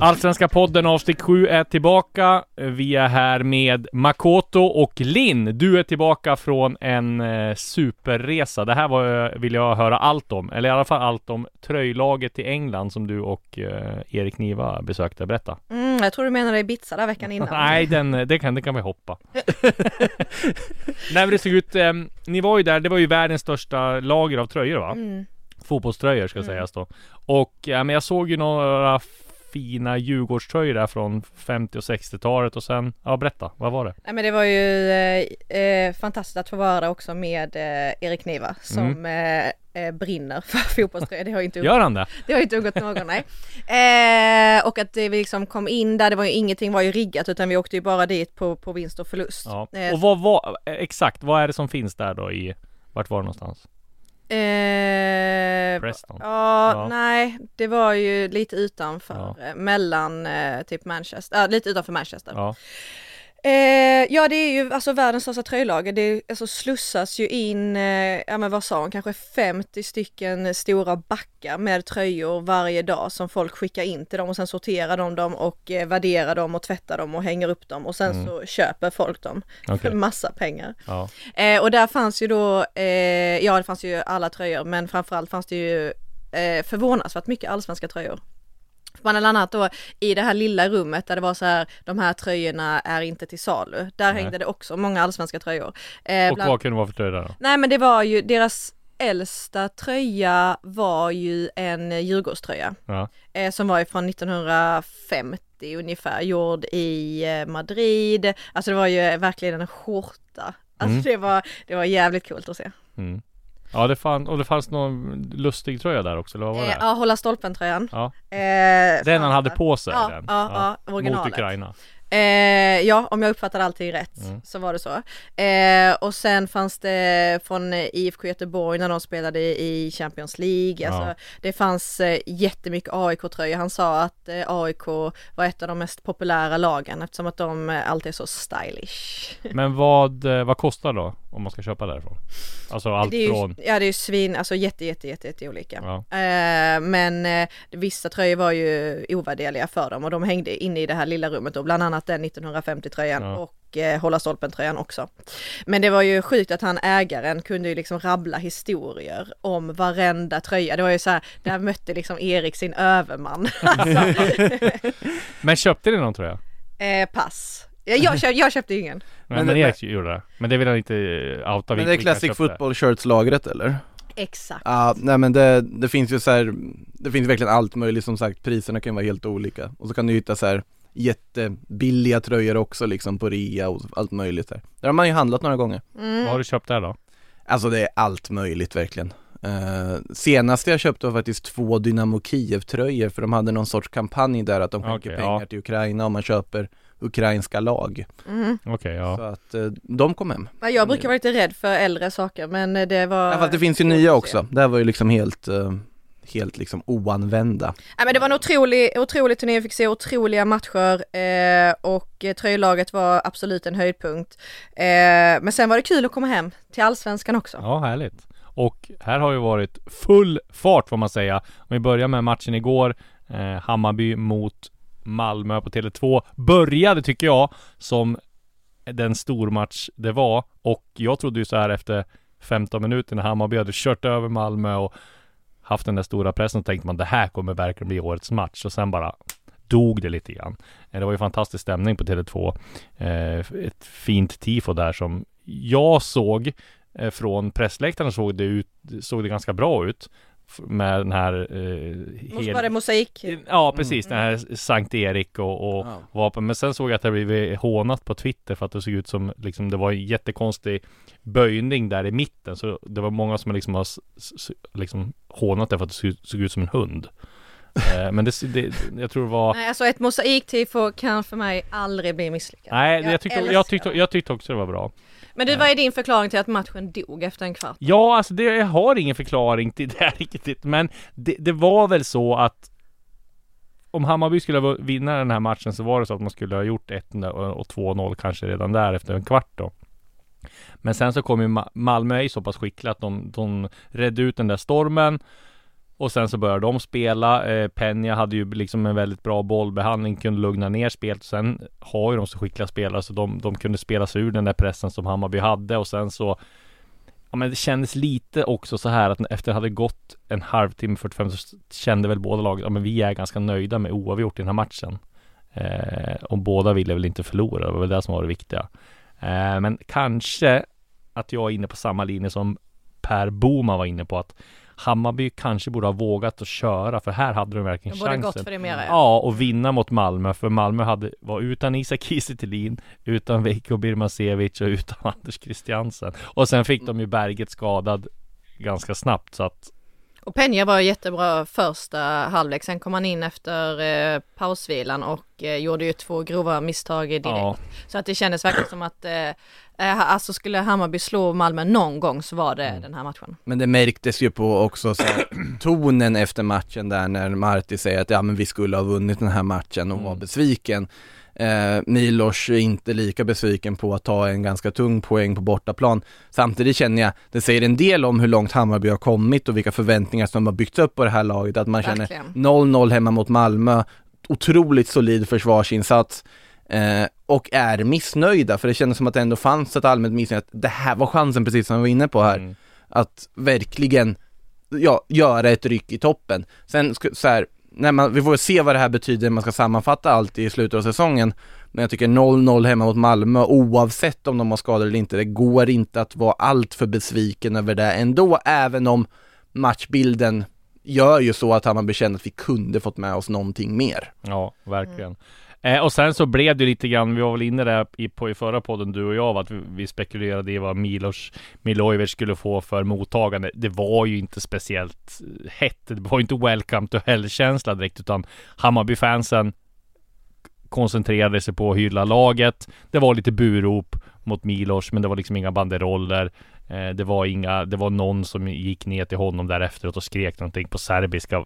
Allsvenska podden avsnitt 7 är tillbaka. Vi är här med Makoto och Linn. Du är tillbaka från en eh, superresa. Det här var, vill jag höra allt om, eller i alla fall allt om tröjlaget i England som du och eh, Erik Niva besökte. Berätta. Mm, jag tror du menade Ibiza där veckan innan. Nej, den, det, kan, det kan vi hoppa. Nej men det såg ut, eh, ni var ju där, det var ju världens största lager av tröjor va? Mm. Fotbollströjor ska sägas då. Och ja, men jag såg ju några fina Djurgårdströjor där från 50 och 60-talet och sen, ja berätta, vad var det? Nej men det var ju eh, eh, fantastiskt att få vara där också med eh, Erik Niva som eh, eh, brinner för fotbollströjor. Det har inte Gör han det? Det har ju inte undgått någon, nej. Eh, och att vi liksom kom in där, det var ju ingenting var ju riggat utan vi åkte ju bara dit på, på vinst och förlust. Ja. Och vad var, exakt, vad är det som finns där då i, vart var det någonstans? Eh, Preston? Ja, Ja. nej, det var ju lite utanför, Ja. eh, mellan eh, typ Manchester, ja lite utanför Manchester. Ja, Eh, ja det är ju alltså världens största tröjlager, det alltså slussas ju in, eh, ja men vad sa hon, kanske 50 stycken stora backar med tröjor varje dag som folk skickar in till dem och sen sorterar de dem och eh, värderar dem och tvättar dem och hänger upp dem och sen Mm. så köper folk dem okej. för massa pengar. Ja. Eh, och där fanns ju då, eh, ja det fanns ju alla tröjor men framförallt fanns det ju eh, förvånansvärt mycket allsvenska tröjor. Bland annat då i det här lilla rummet där det var så här, de här tröjorna är inte till salu. Där Nej. hängde det också många allsvenska tröjor. Eh, Och bland- vad kunde det vara för tröja där då? Nej men det var ju, deras äldsta tröja var ju en Djurgårdströja. Ja. Eh, som var ifrån 1950 ungefär, gjord i eh, Madrid. Alltså det var ju verkligen en skjorta. Alltså Mm. det, var, det var jävligt coolt att se. Mm. Ja det fann, och det fanns någon lustig tröja där också, eller vad var Eh, det? ja, hålla stolpen-tröjan. Ja. Eh, Den han hade på sig? Ja, den. ja, ja, Mot originalet. Ukraina? Eh, ja, om jag uppfattade allting rätt Mm. så var det så. Eh, och sen fanns det från IFK Göteborg när de spelade i Champions League. Alltså, Ja. Det fanns eh, jättemycket AIK-tröjor. Han sa att eh, AIK var ett av de mest populära lagen eftersom att de alltid är så stylish. Men vad, vad kostar då? Om man ska köpa därifrån? Alltså allt det är ju, från... Ja det är ju svin, alltså jätte jätte jätte, jätte olika. Ja. Eh, men eh, vissa tröjor var ju ovärderliga för dem och de hängde inne i det här lilla rummet och bland annat den 1950-tröjan Ja. och eh, Hålla stolpen-tröjan också. Men det var ju sjukt att han ägaren kunde ju liksom rabbla historier om varenda tröja. Det var ju så här, där mötte liksom Erik sin överman. alltså, Men köpte ni någon tröja? eh, pass. Ja, Jag, köp, jag köpte ingen. Men, Men men det- Erik gjorde det. Men det vill han inte eh, outa Men det är Classic. Football Shirts-lagret eller? Exakt. Ja, nej men det, det finns ju så här, det finns verkligen allt möjligt som sagt, priserna kan vara helt olika. Och så kan du hitta så här jättebilliga tröjor också liksom på rea och allt möjligt där. Där har man ju handlat några gånger. Mm. Vad har du köpt där då? Alltså det är allt möjligt verkligen. Uh, senast jag köpte var faktiskt två Dynamo Kiev-tröjor för de hade någon sorts kampanj där att de skänker Okej, pengar ja. till Ukraina om man köper ukrainska lag. Mm. Okej, ja. Så att eh, de kom hem. Ja, Jag brukar vara lite rädd för äldre saker men eh, det var... Ja, fast det finns ju nya också. Det här var ju liksom helt, eh, helt liksom oanvända. Ja, men det var en otrolig, otrolig turné, vi fick se otroliga matcher eh, och tröjlaget var absolut en höjdpunkt. Eh, men sen var det kul att komma hem till allsvenskan också. Ja, härligt. Och här har ju varit full fart får man säga. Om vi börjar med matchen igår, eh, Hammarby mot Malmö på Tele2. Började tycker jag som den stormatch det var. Och jag trodde ju så här efter 15 minuter när Hammarby hade kört över Malmö och haft den där stora pressen, så tänkte man det här kommer verkligen bli årets match. Och sen bara dog det lite grann. Eh, det var ju fantastisk stämning på Tele2. Eh, ett fint tifo där som jag såg eh, från pressläktaren såg det, ut, såg det ganska bra ut med den här eh, Måste vara det mosaik? Ja precis, den här Sankt Erik och, och Ja. vapen. Men sen såg jag att det blivit hånat på Twitter för att det såg ut som liksom det var en jättekonstig böjning där i mitten. Så det var många som liksom har liksom hånat det för att det såg, ut- såg ut som en hund. eh, men det, det, jag tror det var Nej, alltså ett mosaiktifo kan för mig aldrig bli misslyckat. Nej, jag, tyckte, älskar jag, tyckte, jag tyckte också det var bra. Men du, vad är din förklaring till att matchen dog efter en kvart? Ja, alltså det, jag har ingen förklaring till det här riktigt. Men det, det var väl så att om Hammarby skulle ha vinna den här matchen så var det så att man skulle ha gjort 1 och 2-0 kanske redan där efter en kvart då. Men sen så kom ju Ma- Malmö är ju så pass skickliga att de, de redde ut den där stormen. Och sen så började de spela. Eh, Peña hade ju liksom en väldigt bra bollbehandling, kunde lugna ner spelet. Sen har ju de så skickliga spelare så de, de kunde spela sig ur den där pressen som Hammarby hade och sen så Ja men det kändes lite också så här att efter det hade gått en halvtimme, 45 så kände väl båda lagen, ja men vi är ganska nöjda med oavgjort i den här matchen. Eh, och båda ville väl inte förlora, det var väl det som var det viktiga. Eh, men kanske att jag är inne på samma linje som Per Boman var inne på att Hammarby kanske borde ha vågat att köra för här hade de verkligen De borde chansen. gått för det mera. Ja, och vinna mot Malmö, för Malmö hade, var utan Isak Kiese utan Veiko Birmancevic och utan Anders Christiansen. Och sen fick de ju Berget skadad ganska snabbt så att Och Peña var jättebra första halvlek, sen kom han in efter eh, pausvilan och eh, gjorde ju två grova misstag direkt. ja, Så att det kändes verkligen som att eh, alltså skulle Hammarby slå Malmö någon gång så var det Mm. den här matchen. Men det märktes ju på också så här, tonen efter matchen där när Marti säger att ja men vi skulle ha vunnit den här matchen och Mm. var besviken. Eh, Milos är inte lika besviken på att ta en ganska tung poäng på bortaplan. Samtidigt känner jag, det säger en del om hur långt Hammarby har kommit och vilka förväntningar som har byggts upp på det här laget. Att man känner Verkligen. 0-0 hemma mot Malmö, otroligt solid försvarsinsats eh, och är missnöjda för det kändes som att det ändå fanns ett allmänt missnöje att det här var chansen precis som vi var inne på här mm, att verkligen ja, göra ett ryck i toppen. Sen så här, när man, vi får se vad det här betyder när man ska sammanfatta allt i slutet av säsongen. Men jag tycker 0-0 hemma mot Malmö oavsett om de har skador eller inte, det går inte att vara allt för besviken över det ändå, även om matchbilden gör ju så att Hammarby känner att vi kunde fått med oss någonting mer. ja, verkligen. Eh, och sen så blev det lite grann, vi var väl inne där i, på, i förra podden du och jag, att vi, vi spekulerade i vad Milos Milojevic skulle få för mottagande. Det var ju inte speciellt eh, hett, det var ju inte welcome to hell-känsla direkt, utan Hammarby-fansen koncentrerade sig på att hylla laget. Det var lite burop mot Milos, men det var liksom inga banderoller. Eh, det var inga, det var någon som gick ner till honom där efteråt och skrek någonting på serbiska.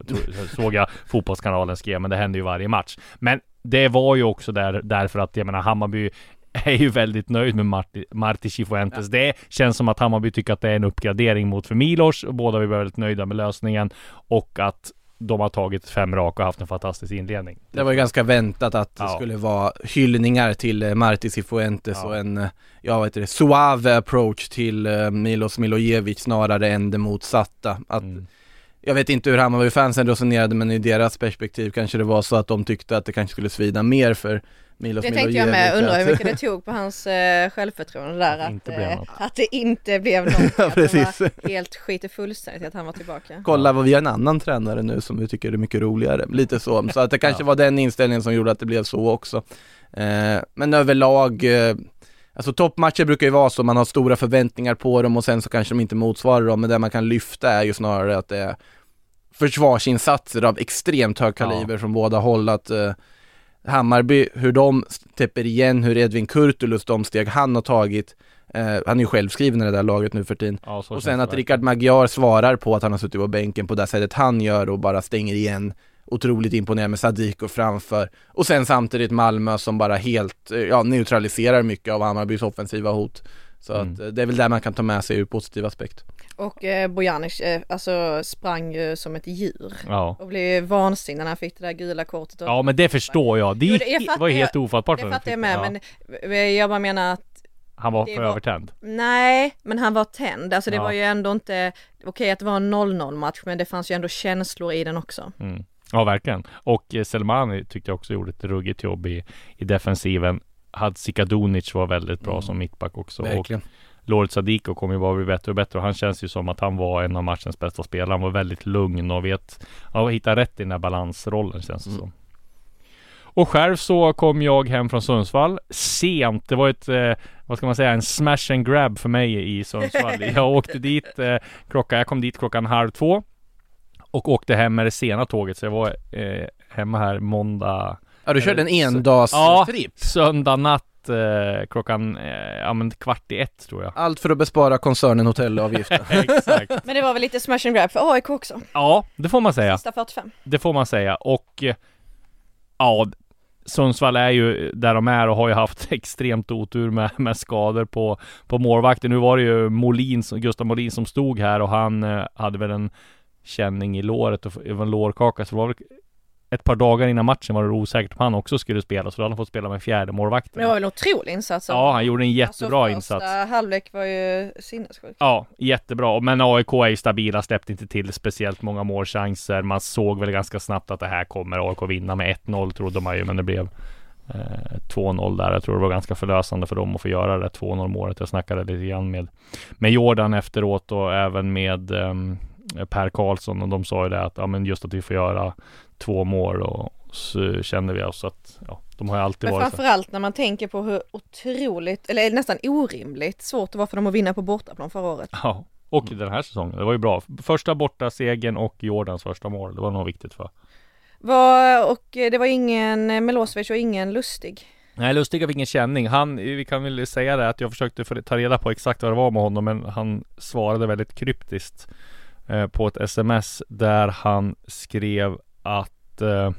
Såg jag Fotbollskanalen skrev, men det hände ju varje match. Men det var ju också där, därför att jag menar Hammarby är ju väldigt nöjd med Marti, Marti Cifuentes. Det känns som att Hammarby tycker att det är en uppgradering mot för Milos båda är väldigt nöjda med lösningen och att de har tagit fem raka och haft en fantastisk inledning. Det var ju ganska väntat att det Ja. skulle vara hyllningar till eh, Marti Cifuentes Ja. och en, eh, ja vad heter det, suave approach till eh, Milos Milojevic snarare än det motsatta. Att, Mm. Jag vet inte hur Hammarby-fansen resonerade men i deras perspektiv kanske det var så att de tyckte att det kanske skulle svida mer för Milos Det Milojevic. tänkte jag med, undrar hur att- mycket det tog på hans eh, självförtroende där Att det att, inte blev eh, något. att det inte blev något. Ja, att precis. var helt skit i fullständigt att han var tillbaka. Kolla vad vi har en annan tränare nu som vi tycker är mycket roligare, lite så. Så att det kanske Ja. var den inställningen som gjorde att det blev så också. Eh, men överlag, eh, alltså toppmatcher brukar ju vara så, man har stora förväntningar på dem och sen så kanske de inte motsvarar dem, men det man kan lyfta är ju snarare att det är försvarsinsatser av extremt hög kaliber från båda håll, att eh, Hammarby, hur de täpper igen, hur Edvin Kurtulus, de steg han har tagit, eh, han är ju självskriven i det där laget nu för tiden. Ja, Och sen att. Rickard Magyar svarar på att han har suttit på bänken på det sättet han gör och bara stänger igen Otroligt imponerande med Sadiko framför Och sen samtidigt Malmö som bara helt, eh, ja neutraliserar mycket av Hammarbys offensiva hot Så Mm. att eh, det är väl där man kan ta med sig ur positiv aspekt Och eh, Bojanic eh, alltså sprang ju som ett djur Ja. och blev vansinnig när han fick det där gula kortet. Och Ja men det förstår jag. Det Jo, det- jag var helt ofattbart. det fattar jag med Ja. men eh, jag bara menar att Han var för var- övertänd. nej, men han var tänd. Alltså det Ja. var ju ändå inte, okej att det var en 0-0 match men det fanns ju ändå känslor i den också. Mm. Ja verkligen. Och eh, Selmani tyckte jag också gjorde ett ruggigt jobb i, i defensiven. Hadzikadunic var väldigt bra Mm. som mittback också. Och Verkligen Loret Sadiko kommer ju bara bli bättre och bättre och han känns ju som att han var en av matchens bästa spelare. Han var väldigt lugn och vet, ja, hittar rätt i den där balansrollen känns det Mm. som. Och själv så kom jag hem från Sundsvall sent. Det var ett, eh, vad ska man säga, en smash and grab för mig i Sundsvall. Jag åkte dit eh, klockan, jag kom dit klockan halv två. Och åkte hem med det sena tåget. Så jag var eh, hemma här måndag, Ja du körde en Ja. endagstripp söndag natt eh, klockan, eh, ja men kvart i ett tror jag. Allt för att bespara koncernen hotellavgiften Exakt. Men det var väl lite smash and grab för AIK också. Ja, det får man säga. Sista 45. Det får man säga. Och eh, ja, Sundsvall är ju där de är och har ju haft extremt otur med, med skador på, på målvakten. Nu var det ju Molin, som- Gustav Molin som stod här och han eh, hade väl en känning i låret och det var en lårkaka. Så det var väl ett par dagar innan matchen var det osäkert om han också skulle spela. Så då hade han fått spela med fjärde målvakten. Men det var en otrolig insats. Ja, han gjorde en jättebra alltså, insats. Första halvlek var ju sinnessjuk. Ja, jättebra. Men AIK är ju stabila, släppte inte till speciellt många målchanser. Man såg väl ganska snabbt att det här kommer AIK vinna med 1-0 trodde man ju, men det blev eh, 2-0 där. Jag tror det var ganska förlösande för dem att få göra det 2-0 målet. Jag snackade lite grann med, med Jordan efteråt och även med ehm, Per Karlsson och de sa ju det att ja, men just att vi får göra två mål och så kände vi oss att ja, de har alltid Men varit framförallt när man tänker på hur otroligt, eller nästan orimligt svårt det var för dem att vinna på bortaplan förra året. Ja, och den här säsongen. Det var ju bra. Första borta segern och Jordans första mål. Det var nog viktigt för. Var, och det var ingen Milosevic och ingen Lustig. Nej, Lustig fick ingen känning. Han, vi kan väl säga det att jag försökte ta reda på exakt vad det var med honom, men han svarade väldigt kryptiskt eh, på ett sms där han skrev att eh,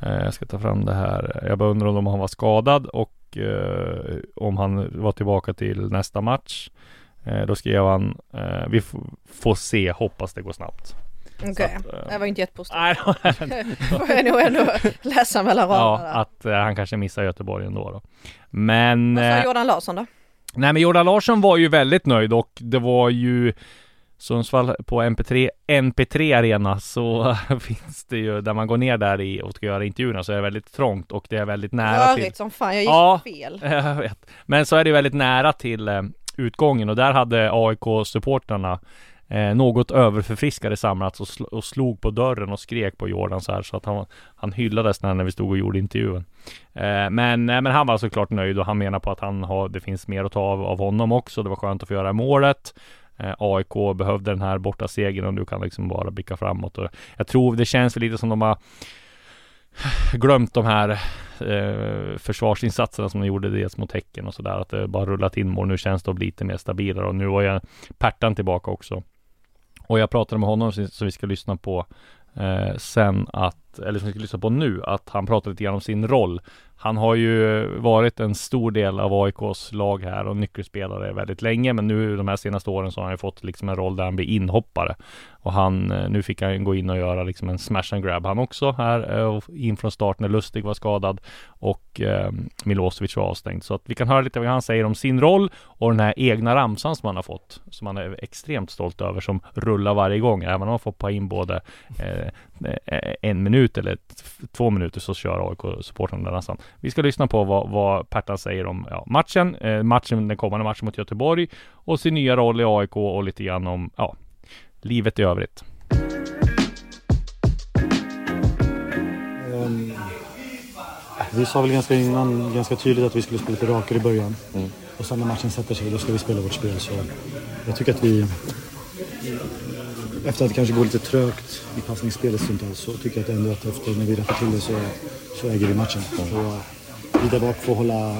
eh, jag ska ta fram det här. Jag bara undrar om han var skadad och eh, om han var tillbaka till nästa match. Eh, då skrev han Vi får se, hoppas det går snabbt. Okej, eh, det var inte jättepositivt. Nej, får jag nog ändå läsa mellan ja, raderna. där. att eh, han kanske missar Göteborg ändå då. Men Vad sa Jordan Larsson då? Nej men Jordan Larsson var ju väldigt nöjd och det var ju Sundsvall på MP3, NP3 Arena så finns det ju, där man går ner där i och ska göra intervjuerna så är det väldigt trångt och det är väldigt nära till Rörigt som fan, jag gick Ja. fel. Jag vet. Men så är det väldigt nära till eh, utgången och där hade AIK-supportrarna eh, något överförfriskade samlats och, sl- och slog på dörren och skrek på Jordan så här så att han, han hyllades när, när vi stod och gjorde intervjun. Eh, men, eh, men han var såklart nöjd och han menar på att han har, det finns mer att ta av, av honom också. Det var skönt att få göra målet. Eh, AIK behövde den här borta segern och nu kan liksom bara blicka framåt. Och jag tror det känns väl lite som de har glömt de här eh, försvarsinsatserna som de gjorde dels mot Häcken och sådär. Att det bara rullat in mål. Nu känns det lite mer stabilare och nu var jag Pertan tillbaka också. Och jag pratade med honom som vi ska lyssna på eh, sen att, eller som vi ska lyssna på nu, att han pratade lite grann om sin roll. Han har ju varit en stor del av AIKs lag här och nyckelspelare väldigt länge, men nu de här senaste åren så har han ju fått liksom en roll där han blir inhoppare. Och han, eh, nu fick han gå in och göra liksom en smash and grab han också här, eh, och in från start när Lustig var skadad och eh, Milosevic var avstängd. Så att vi kan höra lite vad han säger om sin roll och den här egna ramsan som han har fått, som han är extremt stolt över, som rullar varje gång. Även om han får ta in både eh, eh en minut eller två minuter så kör AIK-supportrarna den ramsan. Vi ska lyssna på vad, vad Pertan säger om ja, matchen, eh, matchen, den kommande matchen mot Göteborg och sin nya roll i AIK och lite grann om, ja, livet i övrigt. Ehm, Vi sa väl ganska innan, ganska tydligt att vi skulle spela lite rakare i början. Och sen när matchen sätter sig, då ska vi spela vårt spel. Så jag tycker att vi, efter att det kanske går lite trögt i passningsspelet stundtals, så tycker jag att ändå att efter när vi rättar till det så, så äger vi matchen. Och vi där bak får hålla,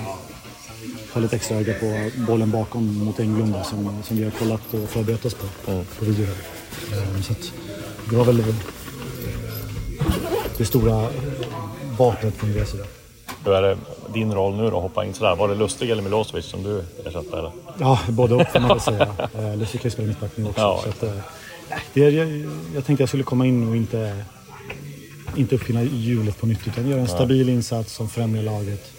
hålla ett extra öga på bollen bakom mot Englund som, som vi har kollat och förberett oss på, på video. Ehm, Så att det var väl det stora vapnet från deras sida. Hur är det din roll nu då, hoppa in sådär? Var det Lustig eller Milosevic som du ersatte eller? Ja, både och får man väl säga. Eh, Lustig kan ju spela mittback nu också. Ja. Så att, eh, det, jag, jag tänkte jag skulle komma in och inte, inte uppfinna hjulet på nytt utan göra en stabil insats som främjar laget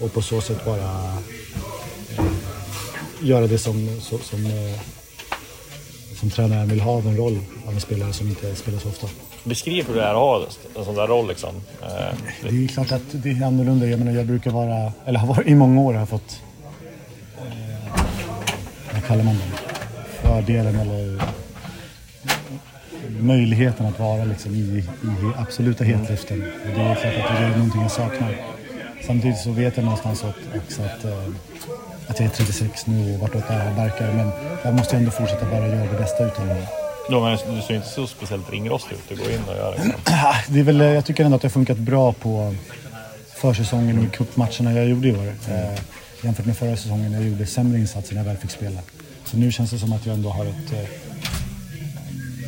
och på så sätt bara eh, göra det som, som, eh, som tränaren vill ha av en roll av en spelare som inte spelar så ofta. Beskriv hur det är att ha en sån där roll liksom. Eh, det är klart att det är annorlunda. Jag menar, jag brukar vara, eller har varit i många år, har fått eh, kallar man det? Fördelen eller möjligheten att vara liksom i, i absoluta hetluften. Och det är klart att det är någonting jag saknar. Samtidigt så vet jag någonstans också att, eh, att jag är 36 nu och vartåt det här barkar. Men jag måste ändå fortsätta bara göra det bästa utav det. Ja, men du ser inte så speciellt ringrostig ut. Du går in och gör liksom. det är väl, jag tycker ändå att det har funkat bra på försäsongen och cupmatcherna jag gjorde i år. Eh, jämfört med förra säsongen när jag gjorde sämre insatser när jag väl fick spela. Så nu känns det som att jag ändå har ett... Eh,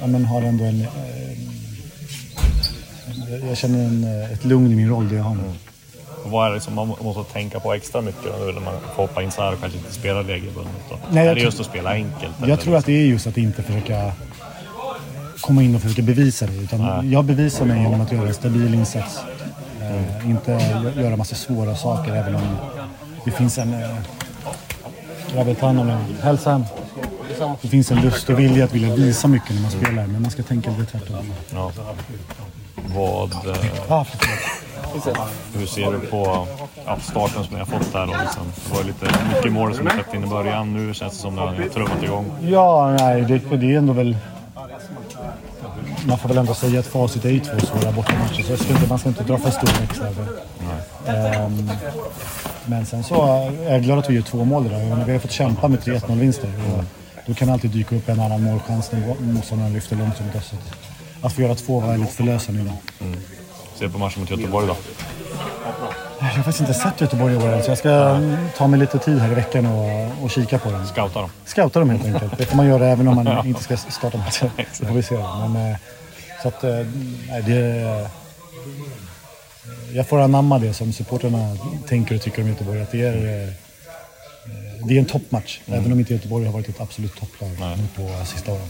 ja, men har ändå en... Eh, jag känner en, eh, ett lugn i min roll, det jag har nu. Och vad är det som man måste tänka på extra mycket då, när man får hoppa in så här och kanske inte spela regelbundet? Nej, är det just att spela enkelt? Jag eller? tror att det är just att inte försöka komma in och försöka bevisa det. Utan jag bevisar mig genom att göra en stabil insats. Eh, inte gö- göra massa svåra saker även om det finns en... Eh, jag vet han om en... Hälsa hem. Det finns en lust och vilja att vilja visa mycket när man spelar. Men man ska tänka lite tvärtom. Ja. Vad, eh, hur ser du på ja, starten som ni har fått där? Då, liksom? Det var lite mycket mål som ni släppte in i början. Nu känns det som att ni har trummat igång. Ja, nej, det, det är ändå väl... Man får väl ändå säga att facit är ju två svåra bortamatcher. Så jag ska inte, man ska inte dra för stor växel över ehm, Men sen så är jag glad att vi gör två mål idag. Vi har fått kämpa med 3-1-0-vinster. Då kan det alltid dyka upp en annan målchans när motståndaren lyfter långt mot oss. Att- få göra två var väldigt förlösande idag. Mm. Se på matchen mot Göteborg då? Jag har faktiskt inte sett Göteborg i år än, så jag ska ta mig lite tid här i veckan och, och kika på den. Scouta dem. Scouta dem helt enkelt. Det får man göra även om man inte ska starta matchen. Så får vi se. Men, eh, så att, eh, nej, det... Jag får anamma det som supporterna tänker och tycker om Göteborg. Att det är, eh, det är en toppmatch. Även om inte Göteborg har varit ett absolut topplag nu på sista åren.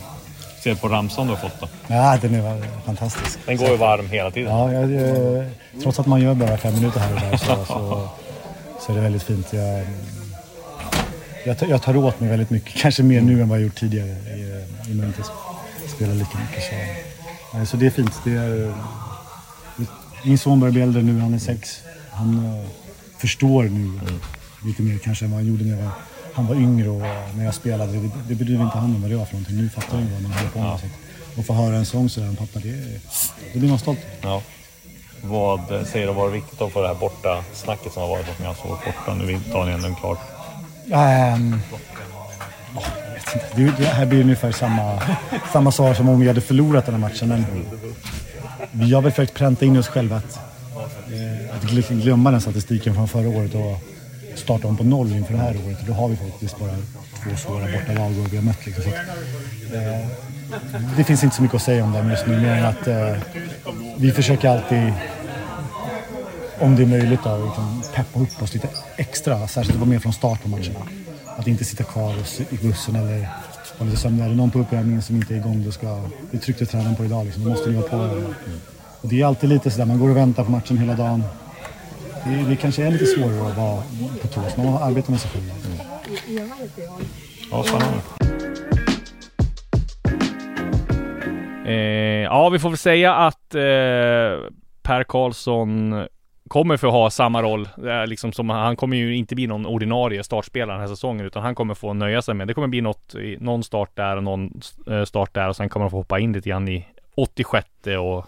Ser på ramsan du har fått då? Ja, den är fantastisk. Den går ju varm hela tiden. Ja, jag, jag, trots att man gör bara fem minuter här och där så, så, så är det väldigt fint. Jag, jag, tar- jag tar åt mig väldigt mycket, kanske mer nu än vad jag gjort tidigare i- innan jag inte spelar lika mycket. Så, nej, så det är fint. Det är, min son börjar bli äldre nu, han är sex. Han eh, förstår nu lite mer kanske än vad han gjorde när jag var, han var yngre och när jag spelade. Det, det brydde inte han om vad det var för någonting. Nu fattar han vad man håller på med. Att, och få höra en sång sådär, pappa, det, det blir man stolt över. Ja. Vad säger du var viktigt då för det här borta snacket som har varit? Att ni har så varit borta. Nu tar ni ändå klart. Ehm, ja, jag vet inte. Det, det här blir ungefär samma, samma svar som om vi hade förlorat den här matchen. Men vi har väl försökt pränta in oss själva att, eh, att gl- glömma den statistiken från förra året och starta om på noll inför det här året. Då har vi faktiskt bara två svåra bortalag och vi har mött. Liksom. Så att, eh, det finns inte så mycket att säga om det just nu, mer än att eh, vi försöker alltid om det är möjligt då, liksom peppa upp oss lite extra. Särskilt att vara med från start på matcherna. Att inte sitta kvar och i bussen eller vara lite sömnig. Är det någon på uppvärmningen som inte är igång, då ska... Det tryckte tränaren på idag liksom. Då måste ni vara på. Och det är alltid lite sådär, man går och väntar på matchen hela dagen. Det, det kanske är lite svårare att vara på tå, så man arbetar med sig själv. Ja, spännande. Eh, ja, vi får väl säga att eh, Per Karlsson kommer för att ha samma roll. Liksom som, han kommer ju inte bli någon ordinarie startspelare den här säsongen, utan han kommer få nöja sig med. Det kommer bli något, någon start där och någon eh, start där och sen kommer han få hoppa in lite grann i 86 och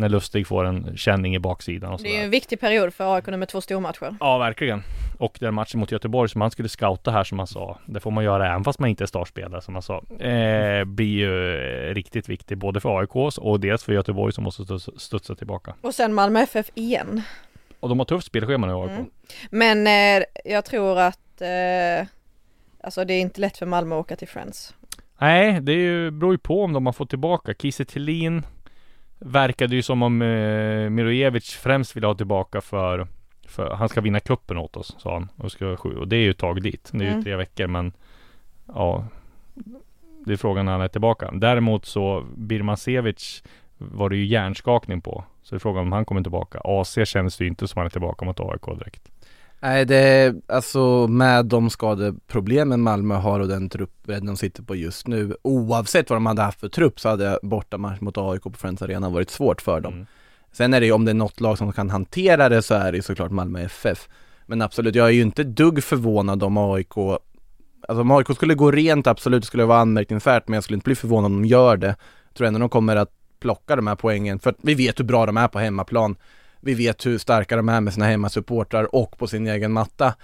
när Lustig får en känning i baksidan och Det är ju en viktig period för AIK nu med två stormatcher. Ja, verkligen. Och den matchen mot Göteborg som han skulle scouta här som han sa, det får man göra även fast man inte är startspelare som han sa, eh, blir ju eh, riktigt viktig både för AIKs och dels för Göteborg som måste studs- studsa tillbaka. Och sen Malmö FF igen. Och de har tufft spelschema nu AIK. Mm. Men eh, jag tror att eh, alltså det är inte lätt för Malmö att åka till Friends. Nej, det är ju, beror ju på om de har fått tillbaka. Kiese Thelin verkade ju som om eh, Mirojevic främst vill ha tillbaka för, för han ska vinna kuppen åt oss, sa han. Och, ska, och det är ju ett tag dit. Det är ju Mm. tre veckor, men ja, det är frågan när han är tillbaka. Däremot så Birmancevic var det ju hjärnskakning på. Så det är frågan om han kommer tillbaka. AC känns det ju inte som han är tillbaka mot AIK direkt. Nej det är alltså med de skadeproblemen Malmö har och den truppen de sitter på just nu Oavsett vad de hade haft för trupp så hade bortamatch mot AIK på Friends Arena varit svårt för dem Mm. Sen är det ju om det är något lag som kan hantera det så är det ju såklart Malmö FF Men absolut, jag är ju inte dugg förvånad om AIK alltså om AIK skulle gå rent absolut skulle det vara anmärkningsvärt men jag skulle inte bli förvånad om de gör det. Jag tror ändå de kommer att plocka de här poängen för att vi vet hur bra de är på hemmaplan. Vi vet hur starka de är med sina hemmasupportrar och på sin egen matta.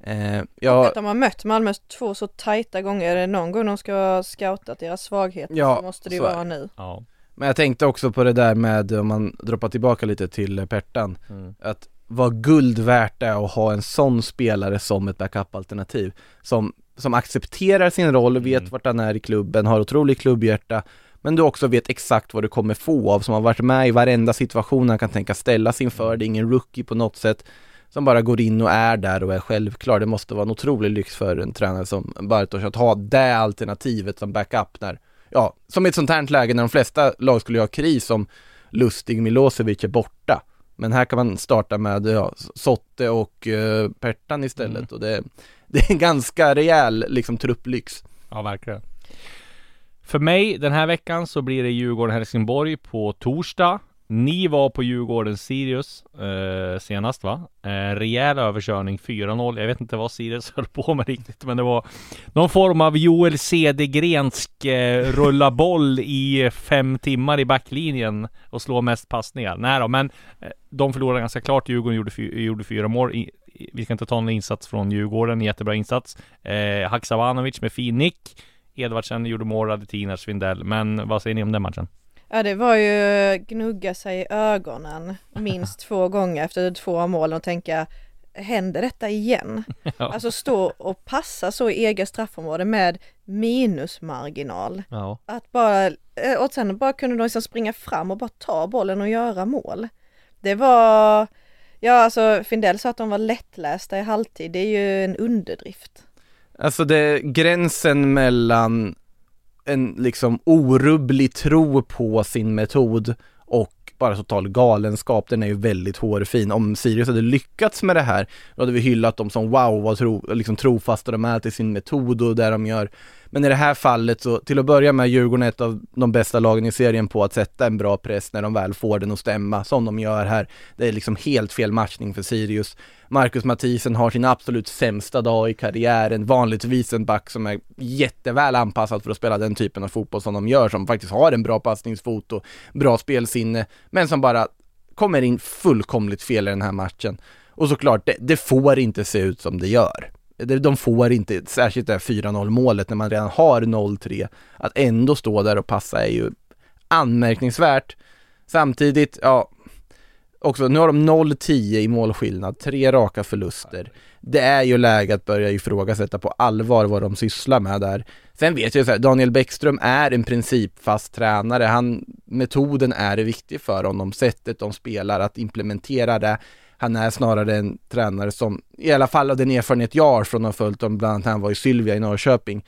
Eh, Och ja, att de har mött Malmö två så tajta gånger, är någon gång de ska ha scoutat deras svagheter Ja, så måste det ju vara nu. Ja. men jag tänkte också på det där med, om man droppar tillbaka lite till Pertan, Mm. att vad guld värt är att ha en sån spelare som ett backup-alternativ. Som, som accepterar sin roll, vet Mm. vart han är i klubben, har otroligt klubbhjärta. Men du också vet exakt vad du kommer få av, som har varit med i varenda situation han kan tänka ställas inför. Det är ingen rookie på något sätt. Som bara går in och är där och är självklar. Det måste vara en otrolig lyx för en tränare som Bartosz att ha det alternativet som backup när, ja, som i ett sånt här läge när de flesta lag skulle ha kris som Lustig Milosevic är borta. Men här kan man starta med ja, Sotte och uh, Pertan istället Mm. och det, det är en ganska rejäl liksom trupplyx. Ja, verkligen. För mig den här veckan så blir det Djurgården-Helsingborg på torsdag. Ni var på Djurgården-Sirius eh, senast va? Eh, rejäl överkörning 4-0. Jag vet inte vad Sirius höll på med riktigt, men det var någon form av Joel Cedergrensk eh, rulla boll i fem timmar i backlinjen och slå mest passningar. Nej då, men eh, de förlorade ganska klart. Djurgården gjorde, fy, gjorde fyra mål. I, i, vi ska inte ta någon insats från Djurgården, jättebra insats. Eh, Haksabanovic med fin nick. Edvardsen gjorde mål, Radetiner, Svindell. Men vad säger ni om den matchen? Ja det var ju gnugga sig i ögonen minst två gånger efter två mål och tänka Händer detta igen? Ja. Alltså stå och passa så i eget straffområde med minusmarginal. Ja. Att bara, eh, och sen bara kunde de liksom springa fram och bara ta bollen och göra mål. Det var, ja alltså Findell sa att de var lättlästa i halvtid, det är ju en underdrift. Alltså det, gränsen mellan en liksom orubblig tro på sin metod och bara total galenskap, den är ju väldigt hårfin. Om Sirius hade lyckats med det här, då hade vi hyllat dem som wow, vad tro, liksom trofasta de är till sin metod och det de gör. Men i det här fallet så, till att börja med, Djurgården är ett av de bästa lagen i serien på att sätta en bra press när de väl får den att stämma, som de gör här. Det är liksom helt fel matchning för Sirius. Marcus Mathisen har sin absolut sämsta dag i karriären, vanligtvis en back som är jätteväl anpassad för att spela den typen av fotboll som de gör, som faktiskt har en bra passningsfot och bra spelsinne, men som bara kommer in fullkomligt fel i den här matchen. Och såklart, det, det får inte se ut som det gör. De får inte, särskilt det här 4-0 målet när man redan har 0-3, att ändå stå där och passa är ju anmärkningsvärt. Samtidigt, ja, också, nu har de 0-10 i målskillnad, tre raka förluster. Det är ju läge att börja ifrågasätta på allvar vad de sysslar med där. Sen vet jag ju så här, Daniel Bäckström är en principfast tränare, han, metoden är viktig för honom, sättet de spelar, att implementera det. Han är snarare en tränare som, i alla fall av den erfarenhet jag har från att ha följt dem, bland annat han var i Sylvia i Norrköping,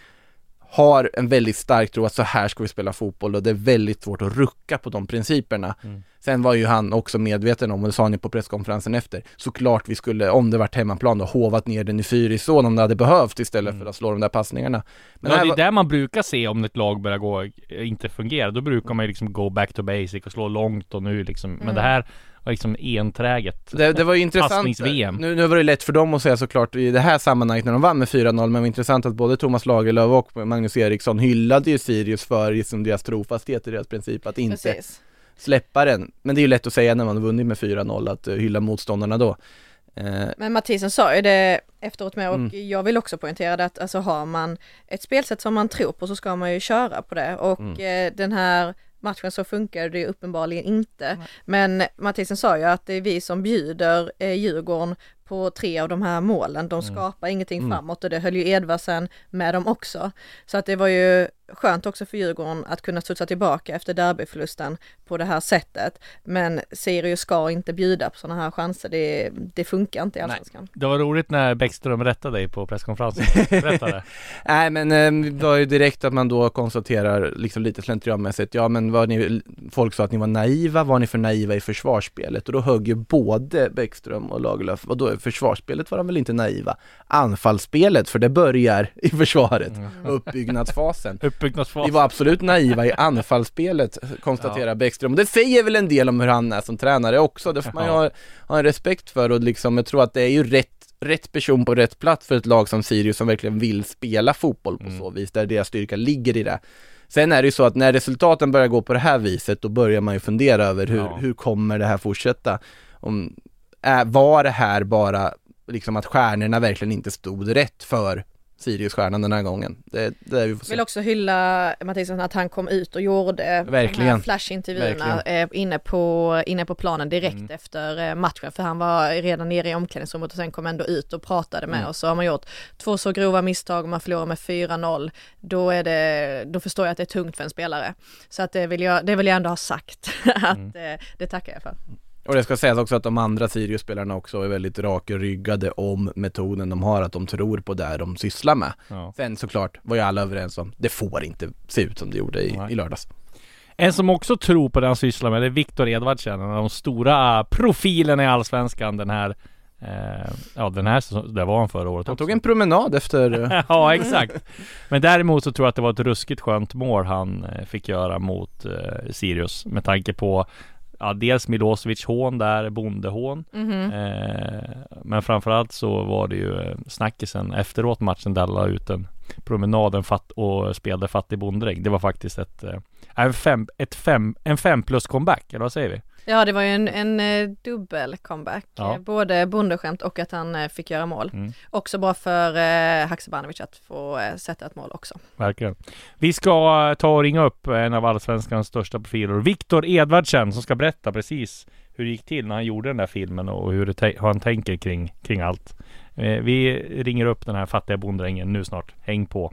har en väldigt stark tro att så här ska vi spela fotboll och det är väldigt svårt att rucka på de principerna. Mm. Sen var ju han också medveten om, och det sa han ju på presskonferensen efter, såklart vi skulle, om det varit hemmaplan då, hovat ner den i Fyrisån om det hade behövt istället Mm. för att slå de där passningarna. Men ja, det var- är där man brukar se om ett lag börjar gå, inte fungera. Då brukar man ju liksom gå back to basic och slå långt och nu liksom. Men Mm. det här var liksom enträget. Det, det var ju intressant, nu, nu var det lätt för dem att säga såklart i det här sammanhanget när de vann med 4-0, men det var intressant att både Thomas Lagerlöf och Magnus Eriksson hyllade ju Sirius för liksom deras trofasthet i deras princip att inte Precis. släppa den. Men det är ju lätt att säga när man har vunnit med 4-0 att uh, hylla motståndarna då. Eh, Men Mathisen sa ju det efteråt med och Mm. jag vill också poängtera det att alltså har man ett spelsätt som man tror på så ska man ju köra på det och Mm. eh, den här matchen så funkar det uppenbarligen inte. Men Mathisen sa ju att det är vi som bjuder eh, Djurgården på tre av de här målen. De skapar ingenting Mm. framåt och det höll ju Edvardsen med dem också. Så att det var ju skönt också för Djurgården att kunna studsa tillbaka efter derbyförlusten på det här sättet. Men Sirius ska inte bjuda på sådana här chanser. Det, det funkar inte i Nej. Allsvenskan. Det var roligt när Bäckström rättade dig på presskonferensen. Berättade. Nej men eh, det var ju direkt att man då konstaterar liksom lite slentrianmässigt, ja men var ni, folk sa att ni var naiva, var ni för naiva i försvarsspelet? Och då högg ju både Bäckström och Lagerlöf, och då i försvarsspelet var de väl inte naiva? Anfallsspelet, för det börjar i försvaret, uppbyggnadsfasen. Uppbyggnadsfas. Vi var absolut naiva i anfallsspelet, konstaterar Bäckström. Och det säger väl en del om hur han är som tränare också, det får man ju Ja. ha, ha en respekt för och liksom, jag tror att det är ju rätt rätt person på rätt plats för ett lag som Sirius som verkligen vill spela fotboll på Mm. så vis, där deras styrka ligger i det. Sen är det ju så att när resultaten börjar gå på det här viset, då börjar man ju fundera över hur, Ja. hur kommer det här fortsätta? Om, är, var det här bara liksom att stjärnorna verkligen inte stod rätt för Sirius-stjärnan den här gången? Det, det vi får se. Vill också hylla Mattisson att han kom ut och gjorde de Verkligen. flashintervjuerna eh, inne, på, inne på planen direkt Mm. efter eh, matchen för han var redan nere i omklädningsrummet och sen kom ändå ut och pratade med Mm. oss. Så har man gjort två så grova misstag och man förlorar med 4-0 då, är det, då förstår jag att det är tungt för en spelare. Så att det vill jag, det vill jag ändå ha sagt att Mm. det tackar jag för. Och det ska sägas också att de andra Sirius-spelarna också är väldigt rakryggade om metoden de har, att de tror på det de sysslar med. Ja. Sen såklart var ju alla överens om, det får inte se ut som det gjorde i, Nej. i lördags. En som också tror på det han sysslar med det är Viktor Edvardsen, en av de stora profilerna i Allsvenskan den här eh, Ja den här säsongen, det var han förra året Han också. tog en promenad efter, eh, ja exakt. Men däremot så tror jag att det var ett ruskigt skönt mål han eh, fick göra mot eh, Sirius med tanke på Ja, dels Milosevic hån där, bondehån. Mhm. Eh, men framförallt så var det ju eh, snackisen efteråt matchen där la ut en promenad en fatt och spelade fattig bonddräng. Det var faktiskt ett, eh, en, fem, ett fem, en fem plus comeback, eller vad säger vi? Ja det var ju en, en eh, dubbel comeback, Ja. Eh, både bondeskämt och att han eh, fick göra mål. Mm. Också bra för eh, Haksabanovic att få eh, sätta ett mål också. Verkligen. Vi ska ta och ringa upp en av allsvenskans största profiler, Viktor Edvardsen, som ska berätta precis hur det gick till när han gjorde den där filmen och hur, te- hur han tänker kring, kring allt. Eh, vi ringer upp den här fattiga bonddrängen nu snart. Häng på!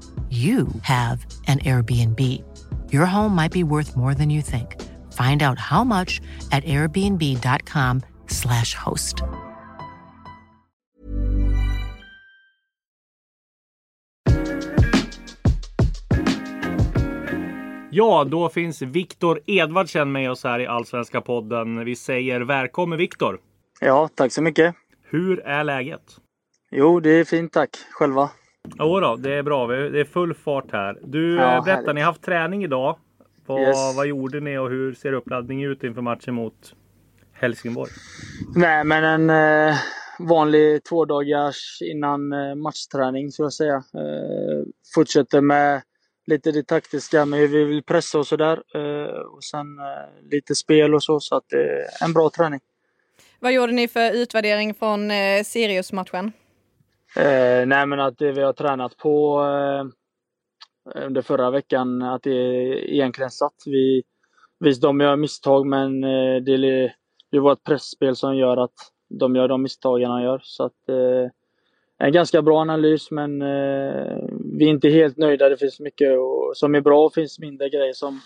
you have an Airbnb. Your home might be worth more than you think. Find out how much at airbnb.com/slash host. Ja, då finns Viktor Edvardsen med oss här i Allsvenska podden. Vi säger välkommen Viktor! Ja, tack så mycket. Hur är läget? Jo, det är fint tack. Själva? Jo då, det är bra. Vi- Det är full fart här. Du, Ja, eh, berätta, härligt. ni har haft träning idag. Vad, Yes. vad gjorde ni och hur ser uppladdningen ut inför matchen mot Helsingborg? Nej, men en eh, vanlig tvådagars innan eh, matchträning så jag säga. Eh, fortsätter med lite det taktiska med hur vi vill pressa och sådär. Eh, och sen eh, lite spel och så, så att det är en bra träning. Vad gjorde ni för utvärdering från eh, Sirius-matchen? Eh, nej, men att det vi har tränat på eh, under förra veckan, att det egentligen satt. Vi, visst, de gör misstag, men eh, det, är- ju vårt pressspel som gör att de gör de misstagen de gör. Så att, eh, en ganska bra analys, men eh, vi är inte helt nöjda. Det finns mycket och, som är bra och finns mindre grejer som,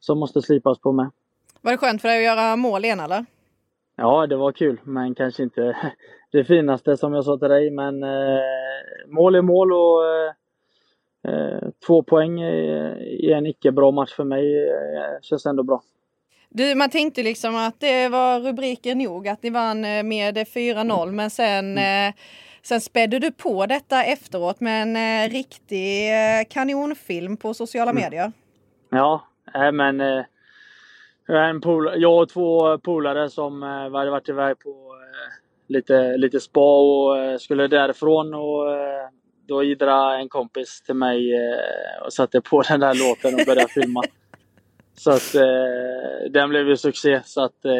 som måste slipas på med. Var det skönt för dig att göra mål igen eller? Ja, det var kul, men kanske inte det finaste som jag sa till dig. Men eh, mål är mål och eh, eh, två poäng i, en icke bra match för mig eh, känns ändå bra. Du, man tänkte liksom att det var rubriker nog att ni vann eh, med 4-0 men sen, eh, sen spädde du på detta efteråt med en riktig kanonfilm på sociala medier. Ja, men en pol- jag och två polare som eh, hade varit iväg på eh, lite, lite spa och eh, skulle därifrån och eh, då idra en kompis till mig eh, och satte på den där låten och började filma. Så att eh, den blev ju succé så att eh,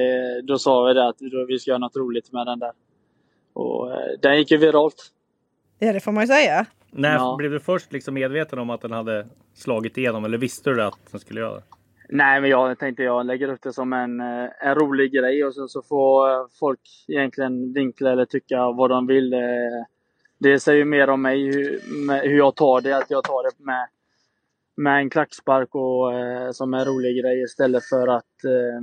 då sa vi det att då, vi ska göra något roligt med den där. Och eh, den gick ju viralt. Ja, det får man ju säga. När Ja. blev du först liksom medveten om att den hade slagit igenom eller visste du att den skulle göra det? Nej, men jag tänkte jag lägger upp det som en, eh, en rolig grej och sen så får eh, folk egentligen vinkla eller tycka vad de vill. Eh, det säger ju mer om mig, hur, med, hur jag tar det, att jag tar det med, med en klackspark och som en rolig grej istället för att eh,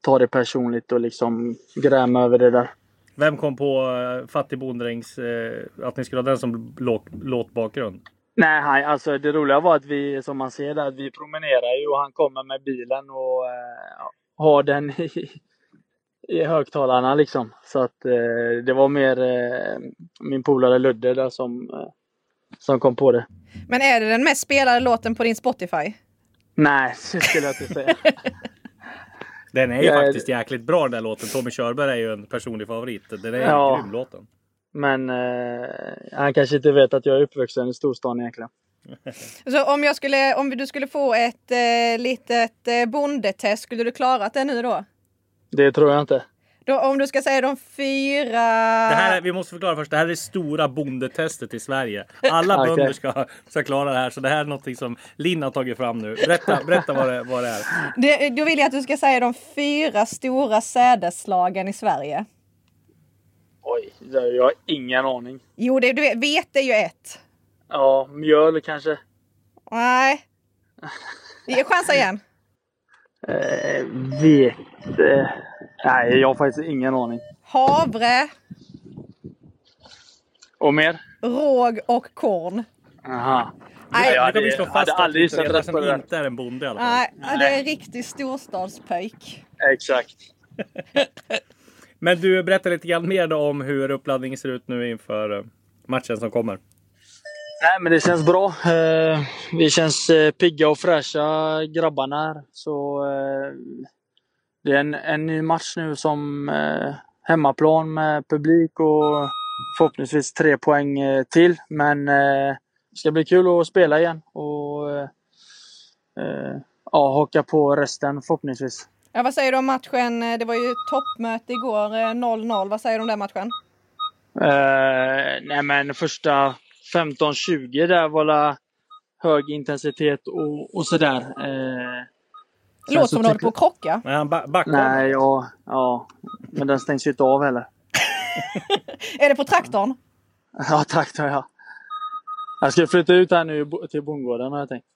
ta det personligt och liksom gräma över det där. Vem kom på Fattig bonddrängs, att ni skulle ha den som låt, låtbakgrund? Nej, han, alltså det roliga var att vi, som man ser där, att vi promenerar ju och han kommer med bilen och eh, har den i, i högtalarna liksom. Så att eh, det var mer eh, min polare Ludde där som, eh, som kom på det. Men är det den mest spelade låten på din Spotify? Nej, det skulle jag inte säga. Den är ju Jag- faktiskt jäkligt bra den där låten. Tommy Körberg är ju en personlig favorit. Den är Ja. grym låten. Men eh, han kanske inte vet att jag är uppvuxen i storstan egentligen. Så om, jag skulle, om du skulle få ett eh, litet eh, bondetest, skulle du klarat det nu då? Det tror jag inte. då? Om du ska säga de fyra... Det här är, vi måste förklara först. Det här är det stora bondetestet i Sverige. Alla Okej. bönder ska, ska klara det här. Så det här är någonting som Linn har tagit fram nu. Berätta, berätta vad, det, vad det är. Det, då vill jag att du ska säga de fyra stora sädesslagen i Sverige. Oj, jag har ingen aning. Jo, det, du vet, vet är ju ett. Ja, mjöl kanske. Nej. Ge chansa igen. Eh, vet... Eh, nej, jag har faktiskt ingen aning. Havre, Och mer? råg och korn. Aha. Nej, jag vi slå hade fast aldrig att Victor gissat rätt på det inte är en bonde i alla fall. Nej, det är en riktig storstadspöjk. Exakt. Men du, berätta lite grann mer då om hur uppladdningen ser ut nu inför eh, matchen som kommer. Nej, men det känns bra. Eh, vi känns eh, pigga och fräscha grabbarna här. Så eh, det är en, en ny match nu som eh, hemmaplan med publik och förhoppningsvis tre poäng eh, till. Men eh, det ska bli kul att spela igen och eh, eh, ja, haka på resten förhoppningsvis. Ja, vad säger du om matchen? Det var ju toppmöte igår, eh, 0-0. Vad säger du om den matchen? Eh, nej men första 15-20 där var det hög intensitet och, och sådär. Eh, sen Låter så som du håller på att krocka. Men han ba- backar. Nej, ja, ja. Men den stängs ju inte av heller. Är det på traktorn? Ja, då ja. Jag ska flytta ut här nu till bondgården har jag tänkt.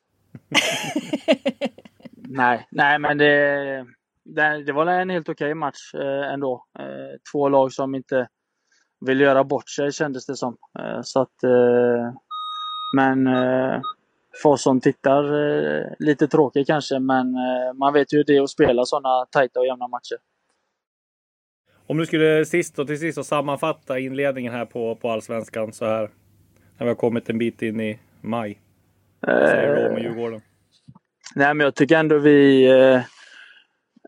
nej, nej men det, det, det var en helt okej match eh, ändå. Eh, två lag som inte vill göra bort sig kändes det som. Eh, så att, men för oss som tittar lite tråkigt kanske men man vet ju hur det är att spela sådana tajta och jämna matcher. Om du skulle sist och till sist och sammanfatta inledningen här på, på Allsvenskan så här. När vi har kommit en bit in i maj. Vad säger du om Djurgården? Nej, men jag tycker ändå vi,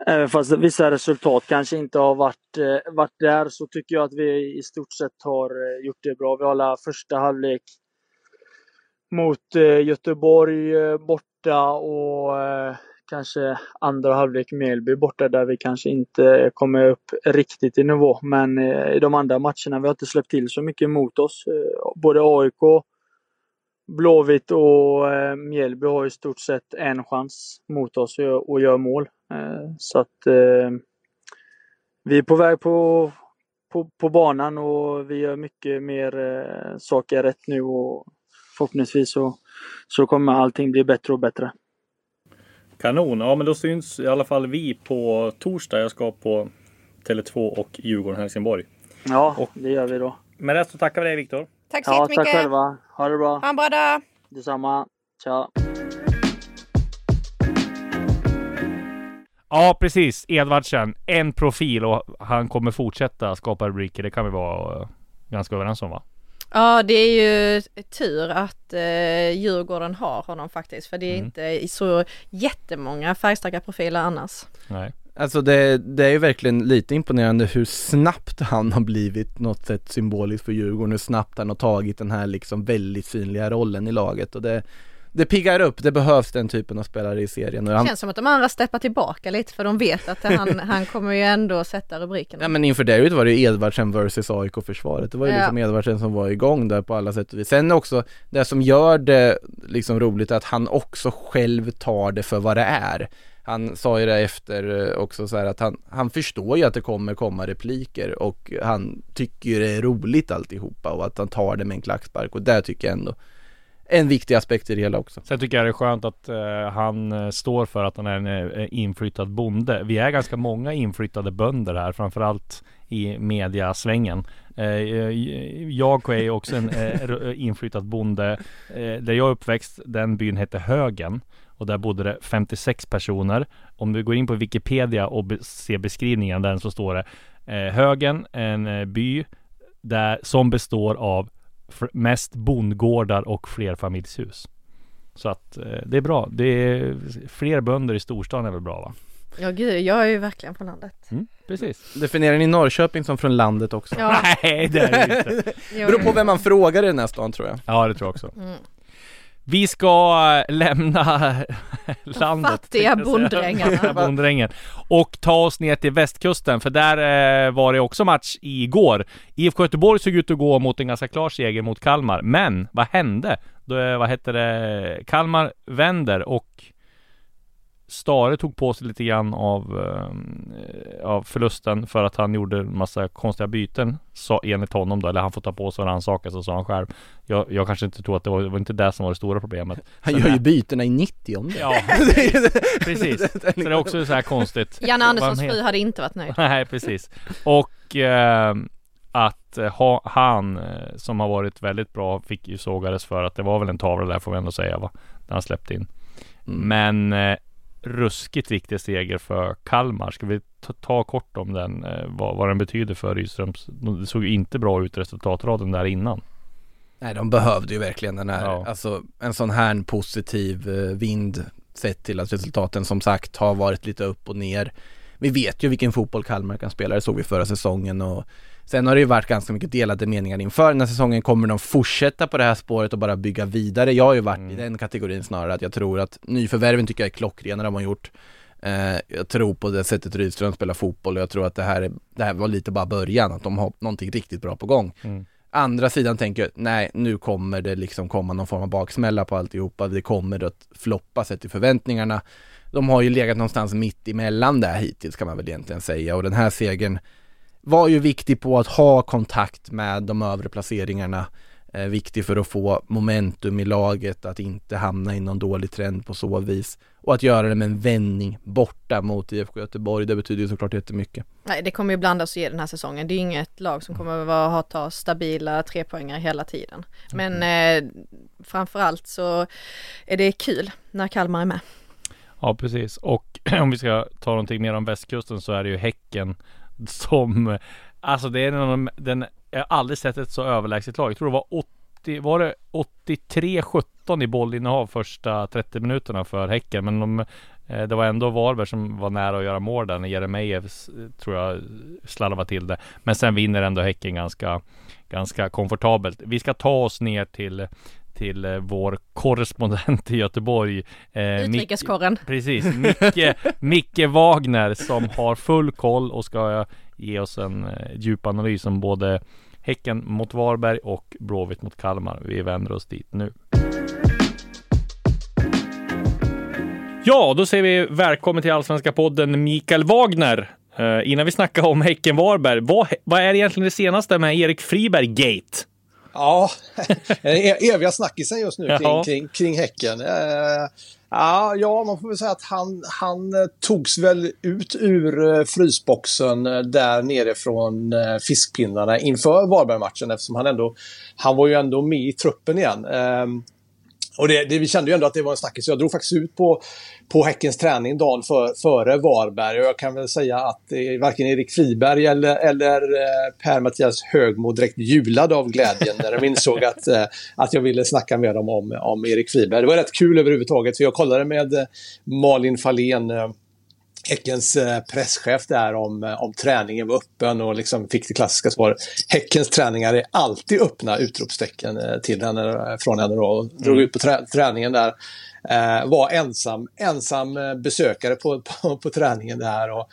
även fast vissa resultat kanske inte har varit, eh, varit där, så tycker jag att vi i stort sett har eh, gjort det bra. Vi har alla första halvlek mot Göteborg borta och kanske andra halvlek Mjällby borta där vi kanske inte kommer upp riktigt i nivå. Men i de andra matcherna, vi har inte släppt till så mycket mot oss. Både AIK Blåvitt och Mjällby har i stort sett en chans mot oss och gör mål. Eh, så att eh, vi är på väg på, på, på banan och vi gör mycket mer eh, saker rätt nu och förhoppningsvis så, så kommer allting bli bättre och bättre. Kanon! Ja men då syns i alla fall vi på torsdag. Jag ska på Tele2 och Djurgården Helsingborg. Ja, det gör vi då. Med det så tackar vi dig Viktor. Tack så Ja, jättemycket. tack själva. Ha det bra. Ha en bra dag. Detsamma. Tja. Ja precis, Edvardsen. En profil och han kommer fortsätta skapa rubriker. Det kan vi vara eh, ganska överens om va? Ja, det är ju tur att eh, Djurgården har honom faktiskt. För det är Mm. inte så jättemånga färgstarka profiler annars. Nej. Alltså det, det är ju verkligen lite imponerande hur snabbt han har blivit något sätt symboliskt för Djurgården, hur snabbt han har tagit den här liksom väldigt synliga rollen i laget och det, det piggar upp, det behövs den typen av spelare i serien Det han, känns som att de andra steppar tillbaka lite för de vet att han, han kommer ju ändå sätta rubriken. Ja men inför derbyt var det ju Edvardsen versus AIK-försvaret. Det var ju Ja. liksom Edvardsen som var igång där på alla sätt och vis. Sen också, det som gör det liksom roligt är att han också själv tar det för vad det är. Han sa ju det efter eh, också så här att han, han förstår ju att det kommer komma repliker och han tycker det är roligt alltihopa och att han tar det med en klackspark och där tycker jag ändå en viktig aspekt i det hela också. Sen tycker jag det är skönt att eh, han eh, står för att han är en eh, inflyttad bonde. Vi är ganska många inflyttade bönder här, framförallt i mediasvängen. Eh, eh jag är också en eh, inflyttad bonde. Eh, där jag är uppväxt, den byn hette Högen. Och där bodde det 56 personer. Om du går in på Wikipedia och be ser beskrivningen där så står det eh, Högen, en eh, by där, som består av mest bondgårdar och flerfamiljshus. Så att eh, det är bra. Det är fler bönder i storstan är väl bra va? Ja gud, jag är ju verkligen från landet. Mm, precis. Definierar ni Norrköping som från landet också? Ja. Nej, det är det inte. Beror på vem man frågar i den här stan tror jag. Ja, det tror jag också. Mm. Vi ska lämna landet. Fattiga bonddrängarna. bonddrängen. Och ta oss ner till västkusten, för där eh, var det också match igår. IFK Göteborg såg ut att gå mot en ganska klar seger mot Kalmar. Men vad hände? Då, eh, vad hette det? Kalmar vänder och Stare tog på sig lite grann av, eh, av förlusten för att han gjorde en massa konstiga byten. Så, enligt honom då, eller han får ta på sig och rannsaka sig, sa han själv. Jag, jag kanske inte tror att det var, det var inte det som var det stora problemet. Han Sen gör ju bytena i 90 om det. Ja, precis. Så det är också så här konstigt. Janne Anderssons fru hade inte varit nöjd. Nej, precis. Och eh, att ha, han eh, som har varit väldigt bra fick ju sågades för att det var väl en tavla där får vi ändå säga va. Där han släppte in. Mm. Men eh, ruskigt viktig seger för Kalmar. Ska vi ta, ta kort om den, eh, vad, vad den betyder för Rydströms? Det såg ju inte bra ut resultatraden där innan. Nej, de behövde ju verkligen den här, ja. alltså en sån här positiv eh, vind sett till att resultaten som sagt har varit lite upp och ner. Vi vet ju vilken fotboll Kalmar kan spela, det såg vi förra säsongen och Sen har det ju varit ganska mycket delade meningar inför den här säsongen. Kommer de fortsätta på det här spåret och bara bygga vidare? Jag har ju varit mm. i den kategorin snarare att jag tror att nyförvärven tycker jag är klockrena de har gjort. Eh, jag tror på det sättet Rydström spelar fotboll och jag tror att det här, är, det här var lite bara början, att de har någonting riktigt bra på gång. Mm. Andra sidan tänker jag, nej nu kommer det liksom komma någon form av baksmälla på alltihopa. Det kommer att floppa sett till förväntningarna. De har ju legat någonstans mitt emellan där hittills kan man väl egentligen säga och den här segern var ju viktig på att ha kontakt med de övre placeringarna. Eh, viktig för att få momentum i laget, att inte hamna i någon dålig trend på så vis. Och att göra det med en vändning borta mot IFK Göteborg, det betyder ju såklart jättemycket. Nej, det kommer ju blandas och ge den här säsongen. Det är inget lag som kommer att ha ta stabila trepoängare hela tiden. Men mm. eh, framförallt så är det kul när Kalmar är med. Ja, precis. Och om vi ska ta någonting mer om västkusten så är det ju Häcken som Alltså det är den, den Jag har aldrig sett ett så överlägset lag. Jag tror det var 80 Var det 83-17 i bollinnehav första 30 minuterna för Häcken men de eh, det var ändå Varberg som var nära att göra mål där när Jeremejeff eh, tror jag slarvade till det. Men sen vinner ändå Häcken ganska, ganska komfortabelt. Vi ska ta oss ner till till eh, vår korrespondent i Göteborg. Eh, Utrikeskorren. precis, Micke, Micke Wagner som har full koll och ska ge oss en eh, djup analys om både Häcken mot Varberg och Blåvitt mot Kalmar. Vi vänder oss dit nu. Ja, då säger vi välkommen till Allsvenska podden Mikael Wagner. Uh, innan vi snackar om Häcken-Varberg, vad, vad är egentligen det senaste med Erik Friberg-gate? Ja, e-, eviga snackisen just nu kring, kring, kring Häcken. Uh, ja, man får väl säga att han, han eh, togs väl ut ur frysboxen där nere från fiskpinnarna inför Varberg-matchen eftersom han ändå, han var ju ändå med i truppen igen. Och det, det, vi kände ju ändå att det var en snackis. Jag drog faktiskt ut på, på Häckens träning dagen för, före Varberg och jag kan väl säga att eh, varken Erik Friberg eller, eller eh, Per-Mattias Högmo direkt jublade av glädjen när de insåg att, eh, att jag ville snacka med dem om, om Erik Friberg. Det var rätt kul överhuvudtaget för jag kollade med eh, Malin Fahlén eh, Häckens eh, presschef där om, eh, om träningen var öppen och liksom fick det klassiska svaret. Häckens träningar är alltid öppna! Utropstecken eh, till henne, från henne då. Och drog mm. ut på trä träningen där. Eh, var ensam, ensam besökare på, på, på träningen där. Och,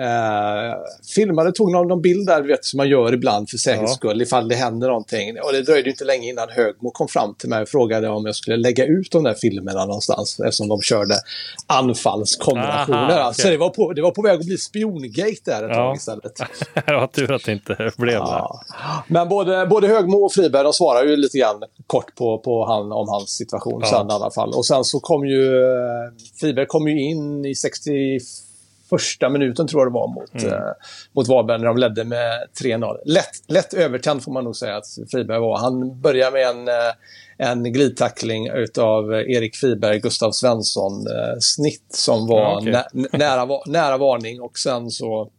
Eh, filmade, tog någon, någon bild där, vet, som man gör ibland för säkerhets Ja. skull, ifall det händer någonting. Och det dröjde inte länge innan Högmo kom fram till mig och frågade om jag skulle lägga ut de där filmerna någonstans, eftersom de körde anfallskombinationer. Aha, Alltså, okej. det, var på, det var på väg att bli spiongate där ett Ja. tag istället. det var tur att det inte blev det. Ja. Men både, både Högmo och Friberg de svarar ju lite grann kort på, på han, om hans situation Ja. sen i alla fall. Och sen så kom ju eh, Friberg kom ju in i 61 minuten tror jag det var mot, Mm. eh, mot Varberg när de ledde med 3-0. Lätt, lätt övertänd får man nog säga att Friberg var. Han började med en, eh, en glidtackling utav Erik Friberg, Gustav Svensson eh, snitt som var Ja, okej. nä, nära, nära varning och sen så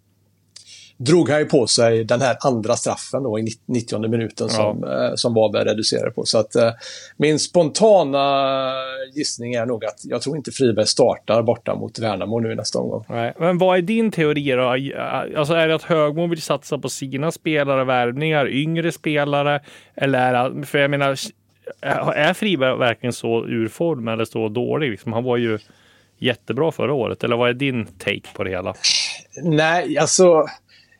drog han ju på sig den här andra straffen då i 90 minuten som, eh, som Varberg reducerade på. Så att eh, min spontana gissning är nog att jag tror inte Friberg startar borta mot Värnamo nu nästa omgång. Nej. Men vad är din teori då? Alltså är det att Högmo vill satsa på sina spelare, värvningar, yngre spelare? Eller är det, för jag menar, är Friberg verkligen så ur form eller så dålig? Liksom, han var ju jättebra förra året. Eller vad är din take på det hela? Nej, alltså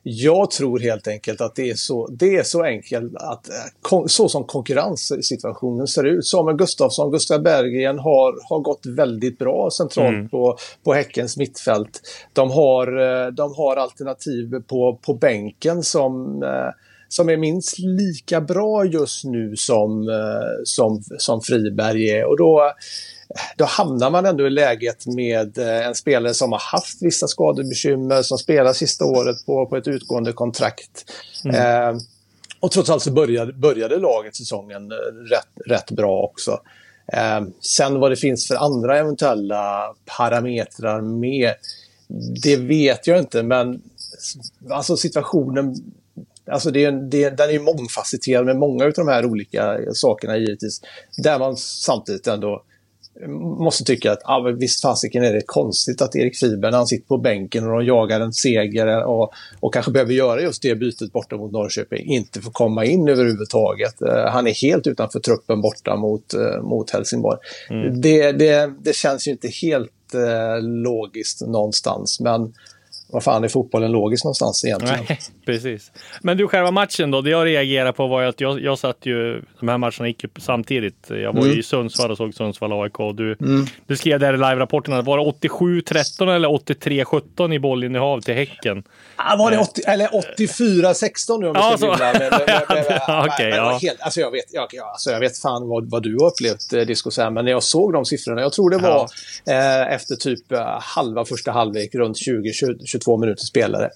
jag tror helt enkelt att det är så, det är så enkelt att eh, så som konkurrenssituationen ser ut. Samuel Gustafsson, Gustav Berggren har, har gått väldigt bra centralt Mm. på, på Häckens mittfält. De har, eh, de har alternativ på, på bänken som eh, som är minst lika bra just nu som, som, som Friberg är. Och då, då hamnar man ändå i läget med eh, en spelare som har haft vissa skadebekymmer, som spelar sista året på, på ett utgående kontrakt. Eh, och trots allt så började, började laget säsongen eh, rätt, rätt bra också. Eh, sen vad det finns för andra eventuella parametrar med, det vet jag inte, men alltså situationen Alltså det är, det den är mångfacetterad med många av de här olika sakerna givetvis. Där man samtidigt ändå måste tycka att ah, visst fasiken är det konstigt att Erik Friberg när han sitter på bänken och de jagar en seger och, och kanske behöver göra just det bytet borta mot Norrköping inte får komma in överhuvudtaget. Eh, han är helt utanför truppen borta mot, eh, mot Helsingborg. Det, det, det känns ju inte helt eh, logiskt någonstans men vad fan är fotbollen logisk någonstans egentligen? Nej, precis. Men du, själva matchen då? Det jag reagerade på var ju att jag, jag satt ju, de här matcherna gick ju samtidigt. Jag var ju Mm. i Sundsvall och såg Sundsvall AIK. Du, du skrev där i live-rapporten att var det 87-13 eller 83-17 i bollinnehav till Häcken? Ah, var det 80, eller 84-16 nu om vi Ja, ska så. Ja, okej, var ja. helt, alltså jag, vet, jag, alltså jag vet fan vad, vad du har upplevt, eh, Disco Sam, men när jag såg de siffrorna, jag tror det var eh, efter typ eh, halva första halvlek, runt 20-22 minuter spelare.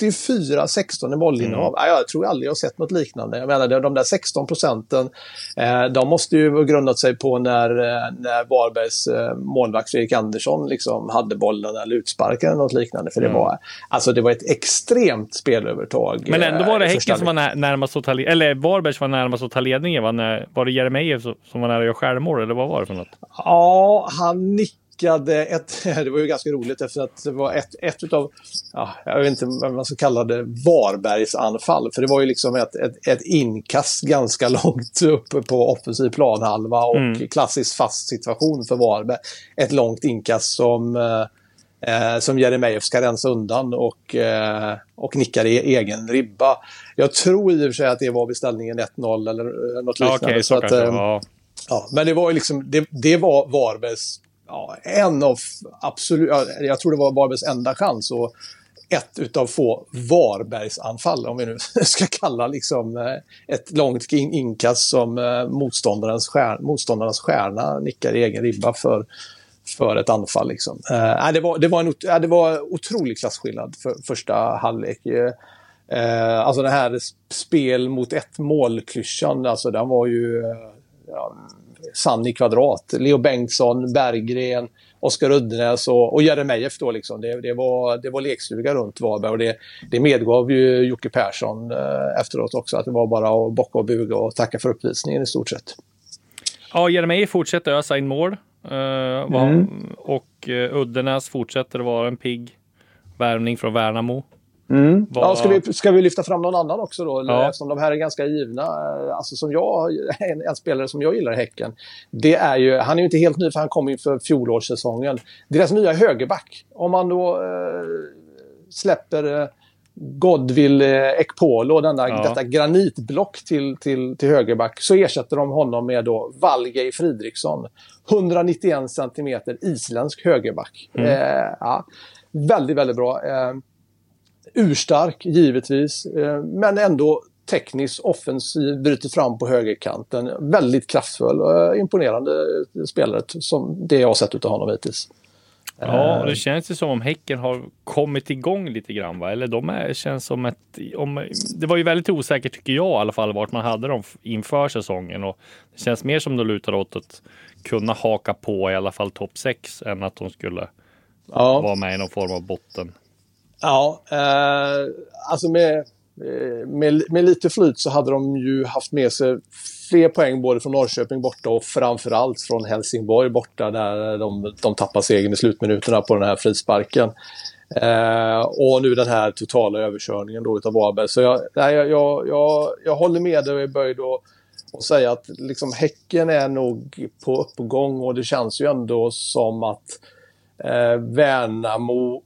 84-16 i bollinnehav. Mm. Jag tror aldrig jag har sett något liknande. Jag menar, de där 16 procenten, eh, de måste ju ha grundat sig på när, eh, när Varbergs eh, målvakt Fredrik Andersson liksom hade bollen eller utsparkade eller något liknande. För det, Mm. var, alltså det var ett extremt spelövertag. Men ändå var det Häcken som var när, närmast att ta le- eller Varbergs var närmast att ta ledningen. När, var det Jeremejeff som, som var nära att göra självmål eller vad var det för något? Ja, han nickade ett... Det var ju ganska roligt efter att det var ett, ett utav... Ja, jag vet inte vad man ska kalla det. Varbergs anfall. För det var ju liksom ett, ett, ett inkast ganska långt uppe på offensiv planhalva och Mm. klassisk fast situation för Varberg. Ett långt inkast som... Eh, eh, som Jeremejeff ska rensa undan och, eh, och nickar i egen ribba. Jag tror i och för sig att det var beställningen 1-0 eller eh, något Ja, liknande. Okej, så, att, kanske. eh, Ja. Ja, men det var ju liksom, det, det var Varbergs, ja, en av absolut, jag tror det var Varbergs enda chans och ett utav få Varbergsanfall, om vi nu ska kalla liksom eh, ett långt inkast som eh, motståndarens, stjär, motståndarens stjärna nickar i egen ribba för, för ett anfall. Liksom. Eh, det, var, det, var en, ot- ja, det var otrolig klasskillnad för första halvlek. Eh, eh alltså det här spel mot ett mål-klyschan, alltså den var ju eh, ja, sann i kvadrat. Leo Bengtsson, Berggren, Oskar Uddenäs och, och Jeremejeff då liksom. Det, det, var, det var lekstuga runt Varberg och det, det medgav ju Jocke Persson eh, efteråt också att det var bara att bocka och buga och tacka för uppvisningen i stort sett. Ja, Jeremejeff fortsätter ösa in mål. eh, var, Mm. Och uh, Uddenäs fortsätter vara en pigg värvning från Värnamo. Mm. Vad- Ja, ska, vi, ska vi lyfta fram någon annan också då? Ja. Eftersom de här är ganska givna. Eh, Alltså som jag, en, en spelare som jag gillar i Häcken. Det är ju, han är ju inte helt ny för han kom inför fjolårssäsongen. Deras nya högerback. Om man då eh, släpper Godwill Ekpolo, denna, ja. detta granitblock till, till, till högerback, så ersätter de honom med då Valgej Fridriksson. 191 centimeter isländsk högerback. Mm. Eh, ja, väldigt, väldigt bra. Eh, urstark, givetvis, eh, men ändå tekniskt offensiv, bryter fram på högerkanten. Väldigt kraftfull och imponerande spelare som det jag har sett av honom hittills. Ja, det känns ju som om Häcken har kommit igång lite grann va? Eller de är, känns som ett... Om, det var ju väldigt osäkert tycker jag i alla fall vart man hade dem inför säsongen och det känns mer som de lutar åt att kunna haka på i alla fall topp 6 än att de skulle ja. vara med i någon form av botten. Ja, eh, alltså med, eh, med, med lite flyt så hade de ju haft med sig fler poäng både från Norrköping borta och framförallt från Helsingborg borta där de, de tappar segern i slutminuterna på den här frisparken. Eh, och nu den här totala överkörningen då utav Varberg. Så jag, nej, jag, jag, jag, jag håller med dig och är böjd att och säga att liksom Häcken är nog på uppgång och det känns ju ändå som att eh, Värnamo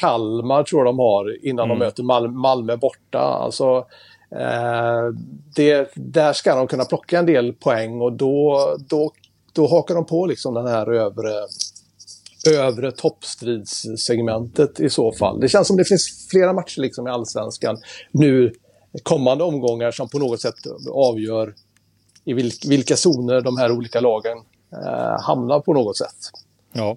Kalmar tror jag de har innan mm. de möter Mal Malmö borta. Alltså, eh, det, där ska de kunna plocka en del poäng och då, då, då hakar de på liksom den här övre, övre toppstridssegmentet i så fall. Det känns som det finns flera matcher liksom i allsvenskan nu kommande omgångar som på något sätt avgör i vilka zoner de här olika lagen eh, hamnar på något sätt. Ja.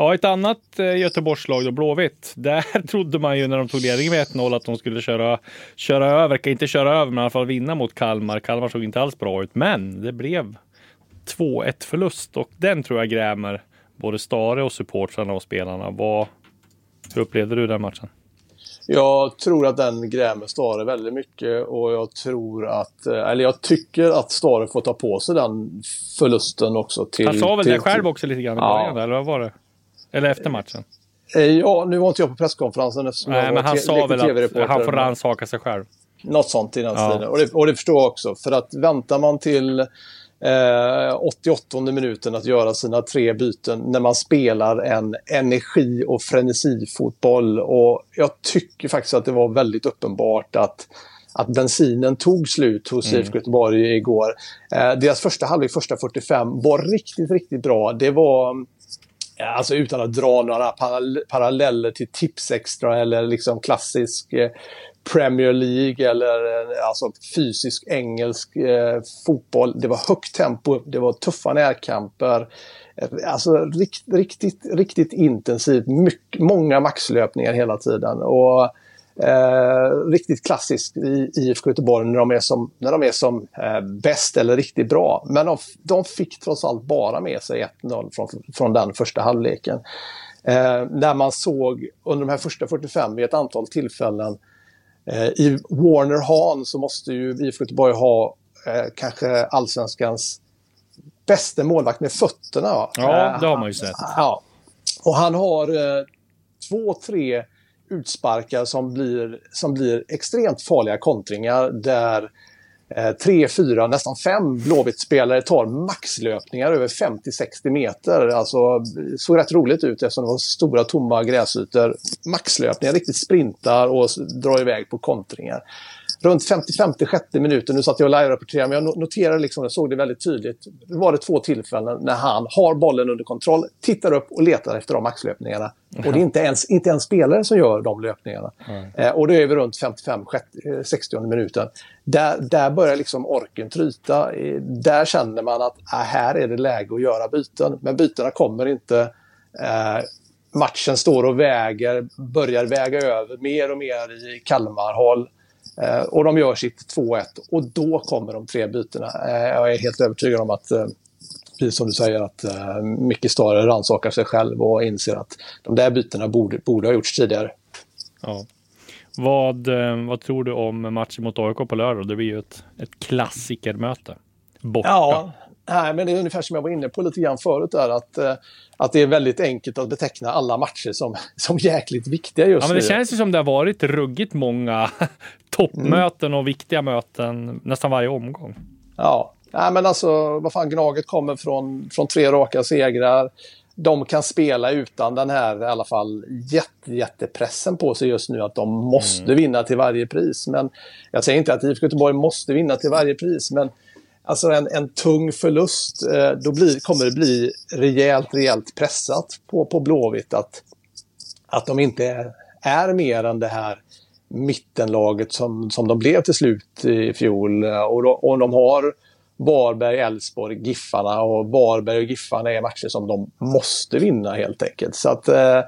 Ja, ett annat eh, Göteborgslag då, Blåvitt. Där trodde man ju när de tog ledningen med 1-0 att de skulle köra, köra över, inte köra över, men i alla fall vinna mot Kalmar. Kalmar såg inte alls bra ut, men det blev 2-1 förlust och den tror jag grämer både Stare och supportrarna och spelarna. Vad, hur upplevde du den matchen? Jag tror att den grämer Stare väldigt mycket och jag tror att, eh, eller jag tycker att Stare får ta på sig den förlusten också. Till, Han sa väl till, det själv också lite grann i början, ja. eller vad var det? Eller efter matchen? Eh, ja, nu var inte jag på presskonferensen eftersom Nej, jag men han sa väl att han får rannsaka sig själv. Något sånt i den ja. stilen. Och det, och det förstår jag också. För att väntar man till eh, 88 minuten att göra sina tre byten när man spelar en energi och frenesifotboll. Och jag tycker faktiskt att det var väldigt uppenbart att att bensinen tog slut hos mm. IFK Göteborg igår. Eh, deras första halvlek, första 45, var riktigt, riktigt bra. Det var, alltså utan att dra några paralleller till Tipsextra eller liksom klassisk eh, Premier League eller eh, alltså fysisk engelsk eh, fotboll. Det var högt tempo, det var tuffa närkamper. Eh, alltså rikt, riktigt, riktigt intensivt. Mycket, många maxlöpningar hela tiden. Och eh, Riktigt klassiskt i IFK Göteborg när de är som, när de är som eh, bäst eller riktigt bra. Men de, de fick trots allt bara med sig 1-0 från, från den första halvleken. Eh, när man såg under de här första 45 vid ett antal tillfällen Eh, I Warner Hahn så måste ju IFK Göteborg ha eh, kanske allsvenskans bästa målvakt med fötterna. Va? Ja, det har man ju sett. Ja. Och han har eh, två, tre utsparkar som blir, som blir extremt farliga kontringar där eh, tre, fyra, nästan fem Blåvitt-spelare tar maxlöpningar över 50-60 meter. Alltså, det såg rätt roligt ut eftersom det var stora tomma gräsytor. Maxlöpningar, riktigt sprintar och drar iväg på kontringar runt 50-56 minuter, nu satt jag och live-rapporterade, men jag noterade liksom, jag såg det väldigt tydligt. Det var det två tillfällen när han har bollen under kontroll, tittar upp och letar efter de maxlöpningarna. Mm. Och det är inte ens, inte ens spelare som gör de löpningarna. Mm. Eh, och då är vi runt 55-60 eh, minuten. Där, där börjar liksom orken tryta. Där känner man att äh, här är det läge att göra byten. Men bytena kommer inte. Eh, matchen står och väger, börjar väga över mer och mer i Kalmar-håll. Eh, och de gör sitt 2-1 och då kommer de tre bytena. Eh, jag är helt övertygad om att, eh, precis som du säger, att eh, Micke Stare rannsakar sig själv och inser att de där bytena borde, borde ha gjorts tidigare. Ja. Vad, vad tror du om matchen mot AIK på lördag? Det blir ju ett, ett klassikermöte. Borta. Ja, Nej, men det är ungefär som jag var inne på lite grann förut där att, att det är väldigt enkelt att beteckna alla matcher som, som jäkligt viktiga just ja, men det nu. känns ju som det har varit ruggigt många toppmöten och viktiga möten nästan varje omgång. Ja, Nej, men alltså vad fan, Gnaget kommer från, från tre raka segrar. de kan spela utan den här i alla fall jätte, jättepressen på sig just nu att de måste mm. vinna till varje pris. Men jag säger inte att IFK Göteborg måste vinna till varje pris, men alltså en, en tung förlust, eh, då blir, kommer det bli rejält, rejält pressat på, på Blåvitt att, att de inte är, är mer än det här mittenlaget som, som de blev till slut i fjol. Och, då, och de har Varberg, Elfsborg, Giffarna och Varberg och Giffarna är matcher som de måste vinna helt enkelt. Så att eh,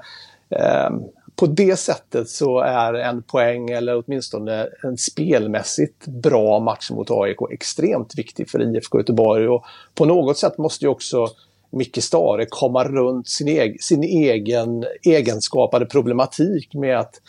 eh, på det sättet så är en poäng eller åtminstone en spelmässigt bra match mot AIK extremt viktig för IFK Göteborg. Och på något sätt måste ju också Micke Stare komma runt sin, egen, sin egen egenskapade problematik med att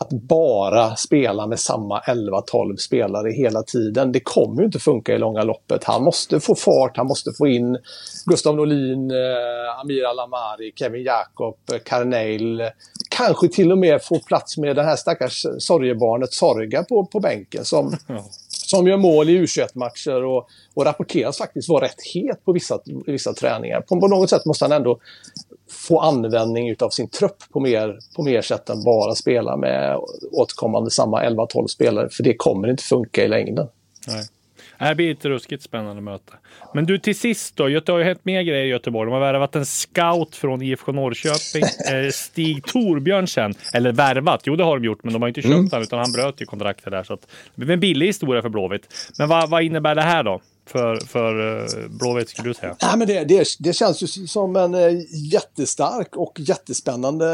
att bara spela med samma 11-12 spelare hela tiden. Det kommer ju inte funka i långa loppet. Han måste få fart, han måste få in Gustav Norlin, eh, Amir Alamari, Kevin Jakob, Carneil. Kanske till och med få plats med det här stackars sorgebarnet Sorga på, på bänken som, som gör mål i U21-matcher och, och rapporteras faktiskt vara rätt het på vissa, vissa träningar. På, på något sätt måste han ändå få användning utav sin trupp på mer, på mer sätt än bara spela med återkommande samma 11-12 spelare. För det kommer inte funka i längden. Nej. Det blir ett ruskigt spännande möte. Men du till sist då, det har ju hänt mer grejer i Göteborg. De har värvat en scout från IFK Norrköping, eh, Stig Torbjörnsen. Eller värvat, jo det har de gjort, men de har inte köpt mm. honom utan han bröt ju kontraktet där. Så att, det blir en billig historia för Blåvitt. Men vad, vad innebär det här då? För, för eh, Blåvitt skulle du säga? Ja, men det, det, det känns ju som en eh, jättestark och jättespännande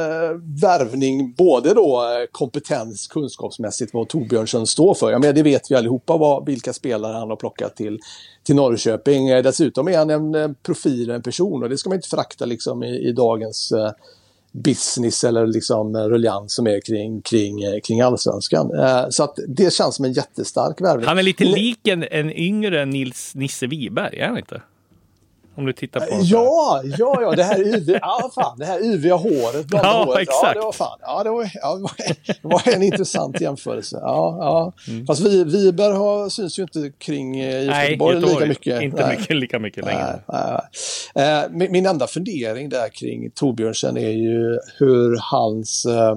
värvning. Både då eh, kompetens kunskapsmässigt vad Torbjörnsson står för. Ja, men det vet vi allihopa vad, vilka spelare han har plockat till, till Norrköping. Dessutom är han en profil, en person och det ska man inte förakta liksom i, i dagens business eller liksom ruljans som är kring, kring, kring allsvenskan. Eh, så att det känns som en jättestark värvning. Han är lite lik en, en yngre Nils Nisse Wiberg, är han inte? Om du tittar på Ja, ja, ja, det här yviga, ja, fan, det här yviga håret. Ja, håret. exakt. Ja, det var fan, ja, det var, ja, det var en intressant jämförelse. Ja, ja. Mm. Fast vi, Wiberg har, syns ju inte kring eh, IFK Göteborg lika mycket. Inte nej. mycket, lika mycket längre. Nej, nej. Eh, min, min enda fundering där kring Torbjörnsen är ju hur hans eh,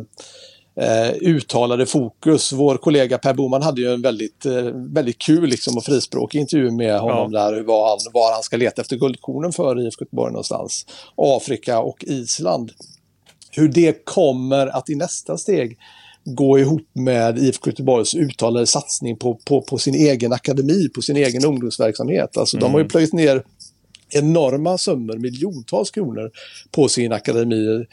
eh, uttalade fokus. Vår kollega Per Boman hade ju en väldigt, eh, väldigt kul liksom, och frispråkig intervju med honom ja. där, var han, var han ska leta efter guldkornen för IFK Göteborg någonstans. Afrika och Island. Hur det kommer att i nästa steg gå ihop med IFK Göteborgs uttalade satsning på, på, på sin egen akademi, på sin egen ungdomsverksamhet. Alltså mm. de har ju mm. plöjt ner enorma summor, miljontals kronor på sin akademi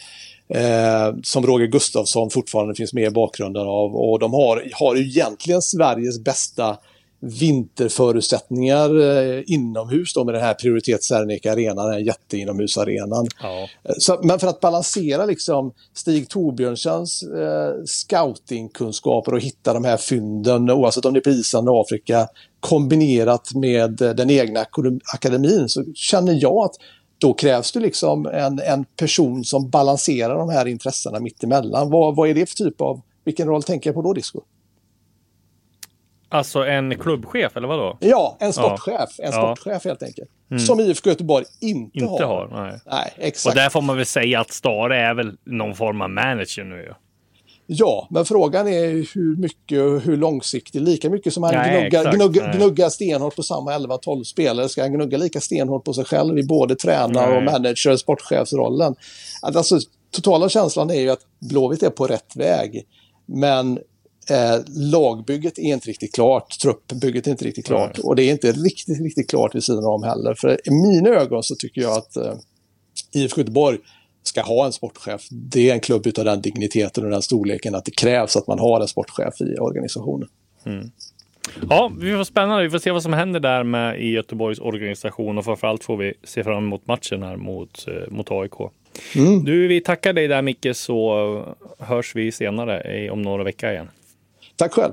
Eh, som Roger Gustafsson fortfarande finns med i bakgrunden av. Och de har, har egentligen Sveriges bästa vinterförutsättningar eh, inomhus då med den här prioritet Serneke Arena, den här jätteinomhusarenan. Ja. Eh, så, men för att balansera liksom Stig Torbjörnsens eh, scoutingkunskaper och hitta de här fynden oavsett om det är på Island och Afrika kombinerat med den egna akademin så känner jag att då krävs det liksom en, en person som balanserar de här intressena mittemellan. Vad, vad är det för typ av, vilken roll tänker jag på då Disco? Alltså en klubbchef eller vadå? Ja, en sportchef. En sportchef helt enkelt. Mm. Som IFK Göteborg inte, inte har. har nej. nej. exakt. Och där får man väl säga att Stare är väl någon form av manager nu. Ja, men frågan är hur mycket och hur långsiktigt. Lika mycket som han Nej, gnuggar, gnuggar, gnuggar stenhårt på samma 11-12 spelare ska han gnugga lika stenhårt på sig själv i både tränare och manager och sportchefsrollen. Alltså, totala känslan är ju att Blåvitt är på rätt väg. Men eh, lagbygget är inte riktigt klart, truppbygget är inte riktigt klart och det är inte riktigt, riktigt klart vid sidan om heller. För i mina ögon så tycker jag att eh, IFK Göteborg ska ha en sportchef. Det är en klubb av den digniteten och den storleken att det krävs att man har en sportchef i organisationen. Mm. Ja, vi får spännande. Vi får se vad som händer där med i Göteborgs organisation och framförallt får vi se fram emot matchen här mot, eh, mot AIK. Mm. Du, vi tackar dig där Micke så hörs vi senare om några veckor igen. Tack själv.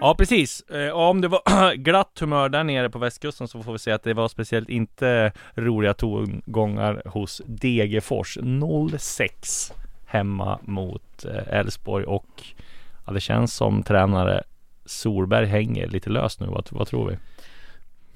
Ja precis, eh, och om det var glatt humör där nere på västkusten så får vi säga att det var speciellt inte roliga tongångar hos Degerfors 06 hemma mot eh, Elfsborg och ja, det känns som tränare Solberg hänger lite löst nu. Vad, vad tror vi?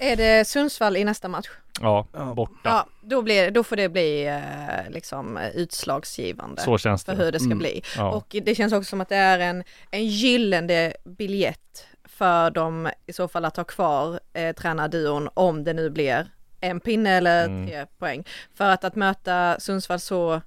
Är det Sundsvall i nästa match? Ja, borta. Ja, då, blir, då får det bli eh, liksom utslagsgivande. Så känns det. För hur det ska Mm. bli. Ja. Och det känns också som att det är en, en gyllene biljett för dem i så fall att ha kvar eh, tränarduon om det nu blir en pinne eller Mm. tre poäng. För att, att möta Sundsvall så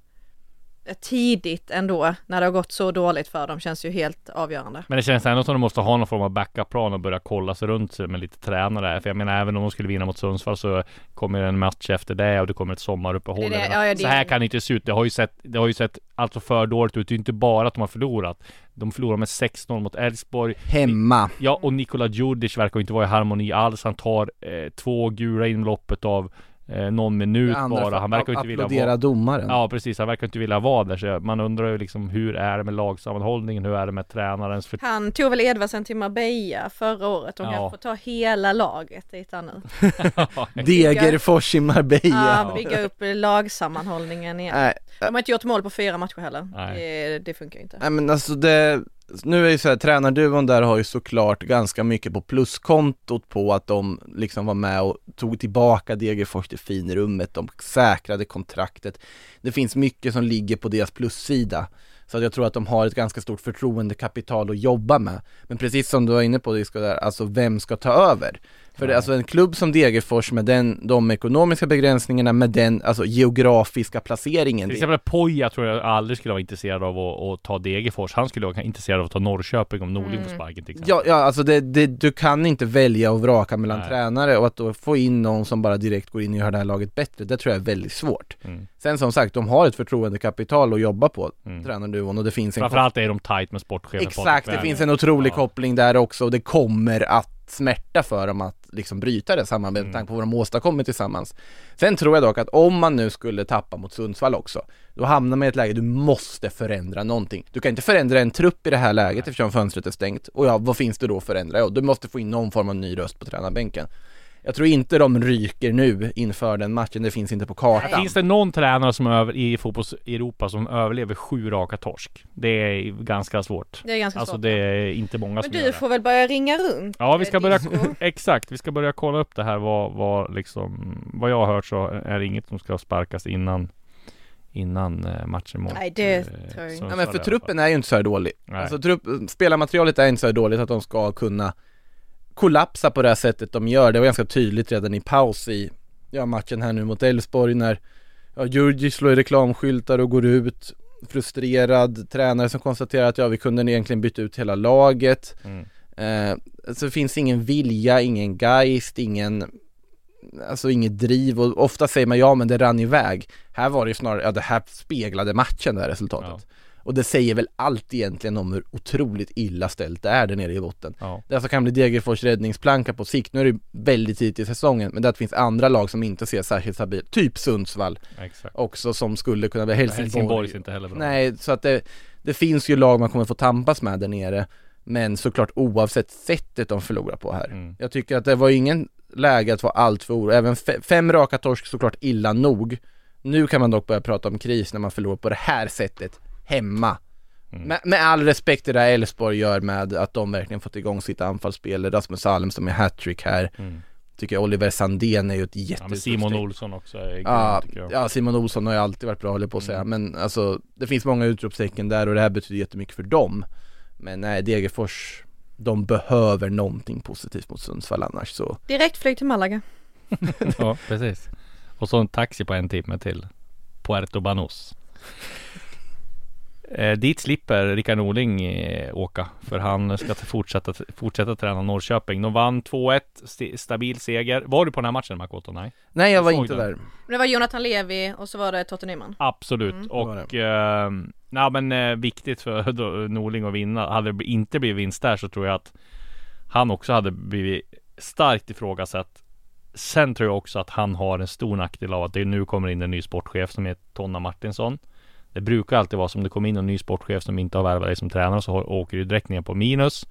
tidigt ändå, när det har gått så dåligt för dem, känns ju helt avgörande. Men det känns ändå som att de måste ha någon form av backup-plan och börja kolla sig runt sig med lite tränare. För jag menar även om de skulle vinna mot Sundsvall så kommer det en match efter det och det kommer ett sommaruppehåll. Det ja, det- Så här kan det inte se ut. Det har ju sett, det har ju sett alltså för dåligt ut. Det är inte bara att de har förlorat. De förlorar med 6-0 mot Elfsborg. Hemma. Ja, och Nikola Djurdjic verkar inte vara i harmoni alls. Han tar eh, två gula inom loppet av eh, någon minut bara. Han verkar inte vilja vara... domaren. Ja precis, han verkar inte vilja vara där. Så man undrar ju liksom hur är det med lagsammanhållningen? Hur är det med tränarens för... Han tog väl Edvardsen till Marbella förra året, de Ja. kanske får ta hela laget dit nu. Degerfors i Marbella. Ja, bygga upp lagsammanhållningen igen. Nej, De har inte gjort mål på fyra matcher heller. Nej. Det, det funkar ju inte. Nej men alltså det, nu är ju så här, tränarduon där har ju såklart ganska mycket på pluskontot på att de liksom var med och tog tillbaka Degerfors till finrummet, de säkrade kontraktet. Det finns mycket som ligger på deras plussida. Så att jag tror att de har ett ganska stort förtroendekapital att jobba med. Men precis som du var inne på, Disco där, alltså vem ska ta över? För det, alltså en klubb som Degerfors med den, de ekonomiska begränsningarna, med den alltså geografiska placeringen. Till exempel Poja tror jag aldrig skulle vara intresserad av att, att ta Degerfors. Han skulle vara intresserad av att ta Norrköping om Norling får sparken till exempel. Ja, ja alltså det, det, du kan inte välja och vraka mellan Nej. tränare och att då få in någon som bara direkt går in och gör det här laget bättre, det tror jag är väldigt svårt. Mm. Sen som sagt, de har ett förtroendekapital att jobba på, Mm. tränarduon och det finns en Framförallt är de tight med sportchefen Exakt, det finns en otrolig Ja. koppling där också och det kommer att smärta för dem att liksom bryta det samarbetet Mm. med tanke på vad de åstadkommit tillsammans. Sen tror jag dock att om man nu skulle tappa mot Sundsvall också, då hamnar man i ett läge du måste förändra någonting. Du kan inte förändra en trupp i det här läget eftersom fönstret är stängt. Och ja, vad finns det då att förändra? Ja, du måste få in någon form av ny röst på tränarbänken. Jag tror inte de ryker nu inför den matchen, det finns inte på kartan. Finns det någon tränare som över, i fotbolls-Europa som överlever sju raka torsk? Det är ganska svårt. Det är ganska Alltså svårt. det är inte många Men som gör du det. får väl börja ringa runt. Ja vi ska eh, börja, exakt, vi ska börja kolla upp det här vad, vad liksom Vad jag har hört så är det inget som ska sparkas innan Innan eh, matchen mot Nej, det eh, tror jag inte. Nej men för truppen är ju inte så här dålig. Nej. Alltså trupp, spelarmaterialet är inte så här dåligt att de ska kunna kollapsa på det här sättet de gör. Det var ganska tydligt redan i paus i ja, matchen här nu mot Elfsborg när ja, Djurdjic slår i reklamskyltar och går ut frustrerad tränare som konstaterar att ja, vi kunde egentligen byta ut hela laget. Mm. Eh, alltså det finns ingen vilja, ingen geist, ingen Alltså inget driv och ofta säger man ja men det rann iväg Här var det ju snarare, ja det här speglade matchen det här resultatet Och det säger väl allt egentligen om hur otroligt illa ställt det är där nere i botten Ja. Det alltså kan bli Degerfors räddningsplanka på sikt, nu är det väldigt tidigt i säsongen Men det finns andra lag som inte ser särskilt stabilt, typ Sundsvall Exakt. också som skulle kunna bli Helsingborg Helsingborg inte heller bra. Nej, så att det, det finns ju lag man kommer få tampas med där nere Men såklart oavsett sättet de förlorar på här Mm. Jag tycker att det var ingen läge att vara allt för oro, även fe- fem raka torsk såklart illa nog Nu kan man dock börja prata om kris när man förlorar på det här sättet hemma Mm. med, med all respekt det här Elfsborg gör med att de verkligen fått igång sitt anfallsspel Rasmus Alm som är hattrick här Mm. Tycker jag Oliver Sandén är ju ett Ja, jätte men Simon Olsson också är grym, Ja, tycker jag. ja, Simon Olsson har ju alltid varit bra håller jag på att säga, men alltså det finns många utropstecken där och det här betyder jättemycket för dem. Men nej, Degerfors, de behöver någonting positivt mot Sundsvall annars så. Direktflyg till Malaga. ja precis. Och så en taxi på en timme till Puerto Banús. Eh, dit slipper Rickard Norling eh, åka för han ska fortsätta, fortsätta träna Norrköping. De vann 2-1, st stabil seger. Var du på den här matchen Makoto? Nej? Nej jag var inte den. där. Det var Jonathan Levi och så var det Totte Nyman. Absolut Mm. och eh, men eh, viktigt för då, Norling att vinna. Hade det inte blivit vinst där så tror jag att han också hade blivit starkt ifrågasatt. Sen tror jag också att han har en stor nackdel av att det nu kommer in en ny sportchef som heter Tonna Martinsson. Det brukar alltid vara som det kommer in en ny sportchef som inte har värvat dig som tränare så har- åker du direkt ner på minus.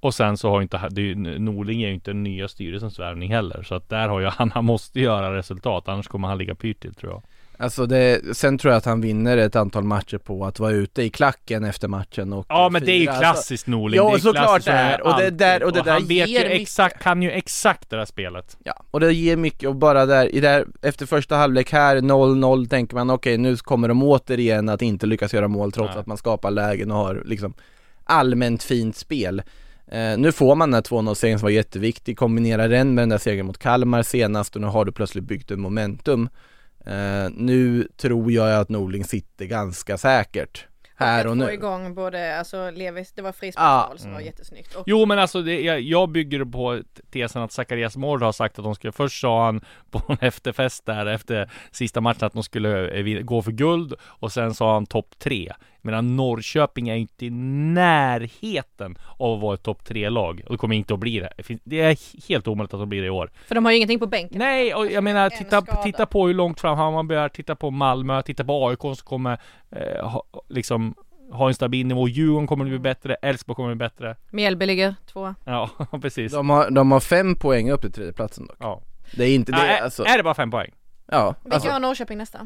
Och sen så har ju inte, det Norling är ju inte den nya styrelsens värvning heller. Så att där har ju han, han måste göra resultat annars kommer han ligga pyrt till tror jag. Alltså det, sen tror jag att han vinner ett antal matcher på att vara ute i klacken efter matchen och Ja men det är ju. Alltså, klassiskt Norling. Ja, det är såklart det är. Och det där- och det där han vet ju exakt, kan ju exakt det där spelet. Ja, och det ger mycket och bara där, i där efter första halvlek här 0-0 tänker man okej nu kommer de återigen att inte lyckas göra mål trots Nej. att man skapar lägen och har liksom allmänt fint spel. Eh, nu får man den här 2-0-segern som var jätteviktig, kombinera den med den där segern mot Kalmar senast och nu har du plötsligt byggt en momentum. Eh, nu tror jag att Norling sitter ganska säkert här och att få igång både, alltså Levis, det var frisparksmål Ja. som var jättesnyggt. Och Jo men alltså det, jag, jag bygger på tesen att Zacharias Mård har sagt att de skulle Först sa han på en efterfest där efter sista matchen att de skulle eh, gå för guld Och sen sa han topp tre Medan Norrköping är inte i närheten av att vara ett topp tre lag Och det kommer inte att bli det Det är helt omöjligt att de blir det i år För de har ju ingenting på bänken. Nej, och jag menar En titta, titta på hur långt fram Hammarby är, titta på Malmö, titta på AIK som kommer eh, ha, liksom ha en stabil nivå. Djurgården kommer att bli bättre, Elfsborg kommer att bli bättre. Mjällby ligger två. Ja, precis. De har, de har fem poäng upp till tredjeplatsen dock. Ja. Det är inte det, Nej, alltså, Är det bara fem poäng? ja, Vilka alltså, har Norrköping nästa?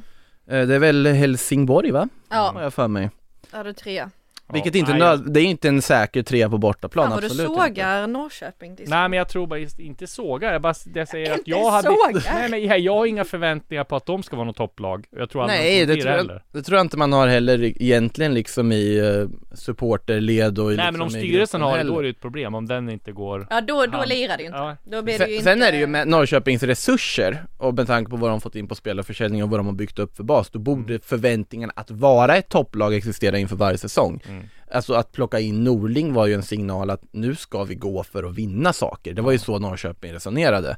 eh, det är väl Helsingborg va? Har Ja, jag för mig. Är du trea? Vilket inte, nej, nöd, det är inte en säker trea på bortaplan, Fan vad du absolut inte. sågar Norrköping. Så- Nej men jag tror bara just, inte såga, jag bara jag säger att Inte jag hade sågar? Nej men jag, jag har inga förväntningar på att de ska vara något topplag Jag tror Nej, det tror, heller. jag, det tror jag inte man har heller egentligen liksom i uh, supporterled och i Nej liksom men om i styrelsen har det, då är det ett problem om den inte går Ja då, då lirar det ju inte. Ja. Då blir det ju Sen, inte... sen är det ju med Norrköpings resurser och med tanke på vad de fått in på spelarförsäljning och vad de har byggt upp för bas, då borde förväntningen att vara ett topplag existera inför varje säsong. Mm. Alltså att plocka in Norling var ju en signal att nu ska vi gå för att vinna saker. Det var ju så Norrköping resonerade.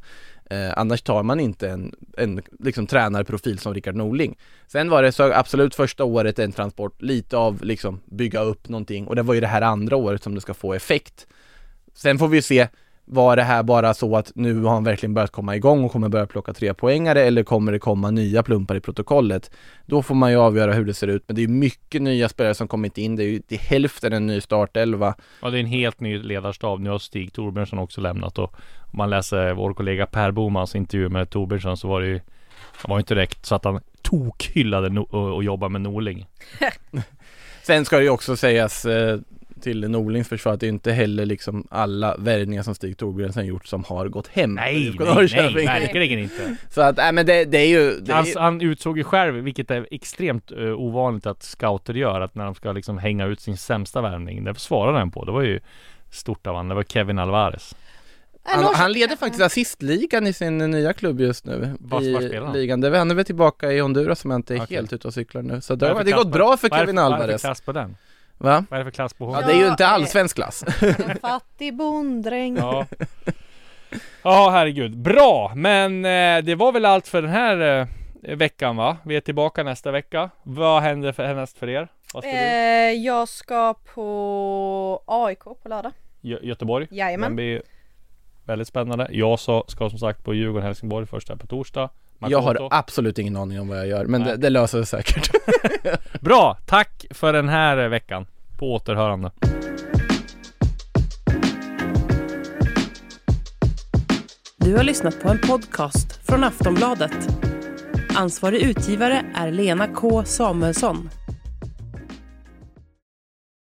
Eh, annars tar man inte en, en liksom tränarprofil som Rickard Norling. Sen var det så absolut första året en transport, lite av liksom bygga upp någonting och det var ju det här andra året som det ska få effekt. Sen får vi ju se, var det här bara så att nu har han verkligen börjat komma igång och kommer börja plocka tre poängare eller kommer det komma nya plumpar i protokollet? Då får man ju avgöra hur det ser ut, men det är mycket nya spelare som kommit in, det är ju till hälften en ny startelva. Ja det är en helt ny ledarstab, nu har Stig Torbjörnsson också lämnat och om man läser vår kollega Per Bomans intervju med Torbjörnsson så var det ju Han var ju inte direkt så att han tokhyllade no- och, och jobbade med Norling Sen ska det ju också sägas eh, till Norlings försvar att det är inte heller liksom alla värvningar som Stig Torbjörnsson gjort som har gått hem. Nej, nej, nej, verkligen inte Så att, nej men det, det är ju, det är, han, ju- han utsåg ju själv, vilket är extremt eh, ovanligt att scouter gör, att när de ska liksom hänga ut sin sämsta värvning, det svarade han på. Det var ju stort av han, det var Kevin Alvarez. Nej, han, han leder faktiskt assistligan i sin nya klubb just nu Var- i ligan. Det, han är väl tillbaka i Honduras som inte är Okej. helt ute och cyklar nu. Så det har gått bra för Kevin Alvarez. klass på den? Va? Vad är det för klass på Ja, honom? det är ju Ja, inte eh, allsvensk klass. En fattig bonddräng. Ja. Ja, herregud. Bra, men eh, det var väl allt för den här eh, veckan va? Vi är tillbaka nästa vecka. Vad händer för, härnäst för er? Vad ska du? Eh, jag ska på AIK på lördag. Gö- Göteborg? Jajamän. Den blir väldigt spännande. Jag så, ska som sagt på Djurgården Helsingborg första på torsdag. Jag har Makoto. absolut ingen aning om vad jag gör, men det, det löser sig säkert. Bra, tack för den här eh, veckan. På återhörande. Du har lyssnat på en podcast från Aftonbladet. Ansvarig utgivare är Lena K Samuelsson.